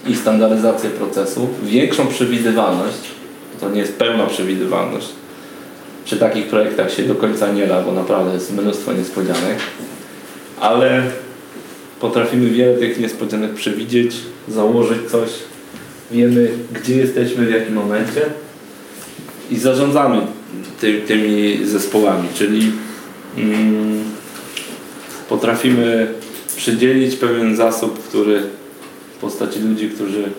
i standaryzację procesu, większą przewidywalność, to nie jest pełna przewidywalność. Przy takich projektach się do końca nie da, bo naprawdę jest mnóstwo niespodzianek, ale potrafimy wiele tych niespodzianek przewidzieć, założyć coś, wiemy gdzie jesteśmy, w jakim momencie i zarządzamy ty, tymi zespołami, czyli mm, potrafimy przydzielić pewien zasób, który w postaci ludzi, którzy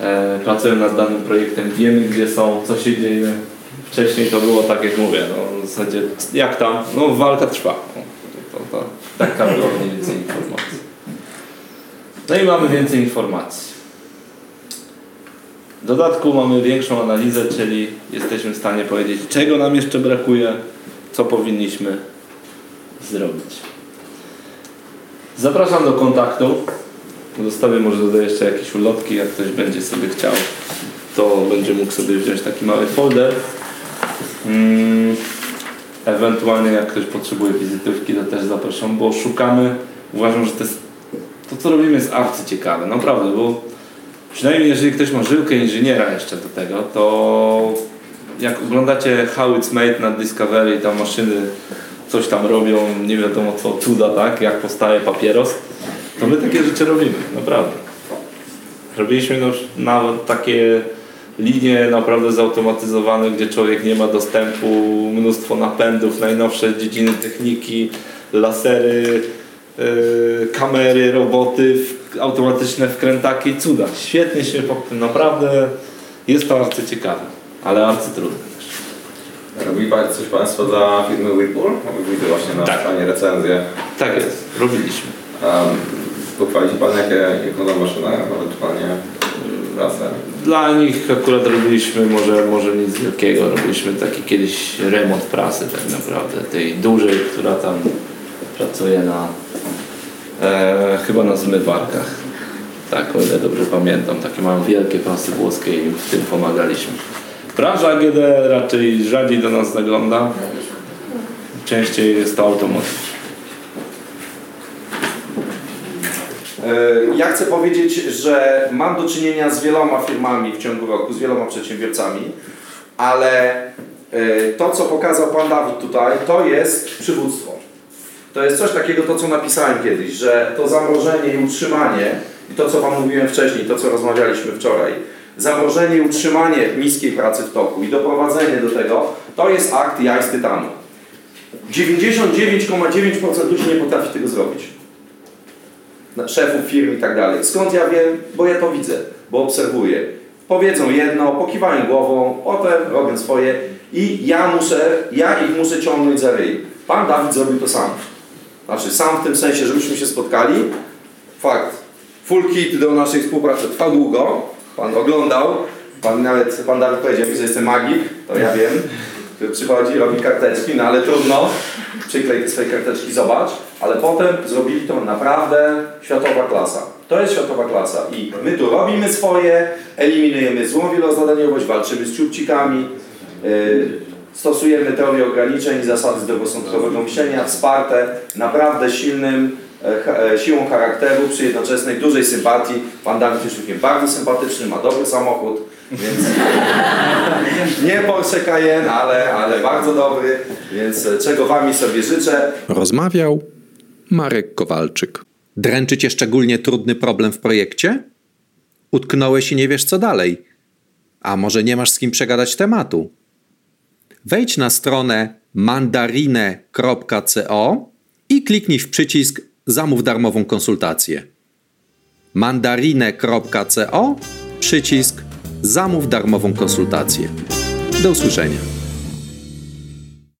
e, pracują nad danym projektem, wiemy gdzie są, co się dzieje. Wcześniej to było tak jak mówię, no, w zasadzie jak tam, no walka trwa. No, to, to, to, taka była mniej więcej informacja. No i mamy więcej informacji. W dodatku mamy większą analizę, czyli jesteśmy w stanie powiedzieć, czego nam jeszcze brakuje, co powinniśmy zrobić. Zapraszam do kontaktu. Zostawię może tutaj jeszcze jakieś ulotki, jak ktoś będzie sobie chciał, to będzie mógł sobie wziąć taki mały folder. Mm, ewentualnie jak ktoś potrzebuje wizytówki, to też zapraszam, bo szukamy, uważam, że to jest to co robimy jest arcyciekawe, naprawdę, bo przynajmniej jeżeli ktoś ma żyłkę inżyniera jeszcze do tego, to jak oglądacie How It's Made na Discovery, tam maszyny coś tam robią, nie wiadomo co, cuda, tak, jak powstaje papieros, to my takie rzeczy robimy, naprawdę. Robiliśmy no, nawet takie linie naprawdę zautomatyzowane, gdzie człowiek nie ma dostępu, mnóstwo napędów, najnowsze dziedziny techniki, lasery, yy, kamery, roboty, automatyczne wkrętaki, cuda. Świetnie się pod tym, naprawdę jest to arcyciekawe, ale arcytrudne też. Robili Pan- coś Państwo dla firmy Whirlpool? Widzę właśnie na Tak. stronie recenzję. Tak jest, robiliśmy. Um, pochwali się Pan, jakie, jaką to maszyna? Ewentualnie prasę. Dla nich akurat robiliśmy może, może nic wielkiego, robiliśmy taki kiedyś remont prasy tak naprawdę, tej dużej, która tam pracuje na e, chyba na zmywarkach. Tak, o ile dobrze pamiętam, takie mają wielkie prasy włoskie i w tym pomagaliśmy. Branża AGD raczej rzadziej do nas zagląda, częściej jest to automotyw. Ja chcę powiedzieć, że mam do czynienia z wieloma firmami w ciągu roku, z wieloma przedsiębiorcami, ale e, to, co pokazał Pan Dawid tutaj, to jest przywództwo. To jest coś takiego, to co napisałem kiedyś, że to zamrożenie i utrzymanie, i to co Wam mówiłem wcześniej, to co rozmawialiśmy wczoraj, zamrożenie i utrzymanie niskiej pracy w toku i doprowadzenie do tego, to jest akt jaj z tytanu. 99,9% ludzi nie potrafi tego zrobić szefów firm i tak dalej. Skąd ja wiem? Bo ja to widzę, bo obserwuję. Powiedzą jedno, pokiwają głową, potem robią swoje i ja muszę, ja ich muszę ciągnąć za ryj. Pan Dawid zrobił to sam. Znaczy sam w tym sensie, żebyśmy się spotkali. Fakt. Full kit do naszej współpracy trwa długo. Pan oglądał. Pan nawet, pan Dawid powiedział mi, że jestem magik, to ja wiem. Który przychodzi, robi karteczki, no ale trudno. Przyklej te swoje karteczki, zobacz. Ale potem zrobili to naprawdę światowa klasa. To jest światowa klasa i my tu robimy swoje, eliminujemy złą wielozadaniowość, walczymy z ciupcikami, yy, stosujemy teorię ograniczeń i zasady zdrowosądkowego myślenia wsparte naprawdę silnym e, e, siłą charakteru przy jednoczesnej dużej sympatii. Pan Dawid jest człowiekiem bardzo sympatyczny, ma dobry samochód, więc nie Porsche Cayenne, ale, ale bardzo dobry, więc e, czego Wami sobie życzę. Rozmawiał Marek Kowalczyk. Dręczy cię szczególnie trudny problem w projekcie? Utknąłeś i nie wiesz co dalej? A może nie masz z kim przegadać tematu? Wejdź na stronę mandarine.co i kliknij w przycisk Zamów darmową konsultację. mandarine.co przycisk Zamów darmową konsultację. Do usłyszenia.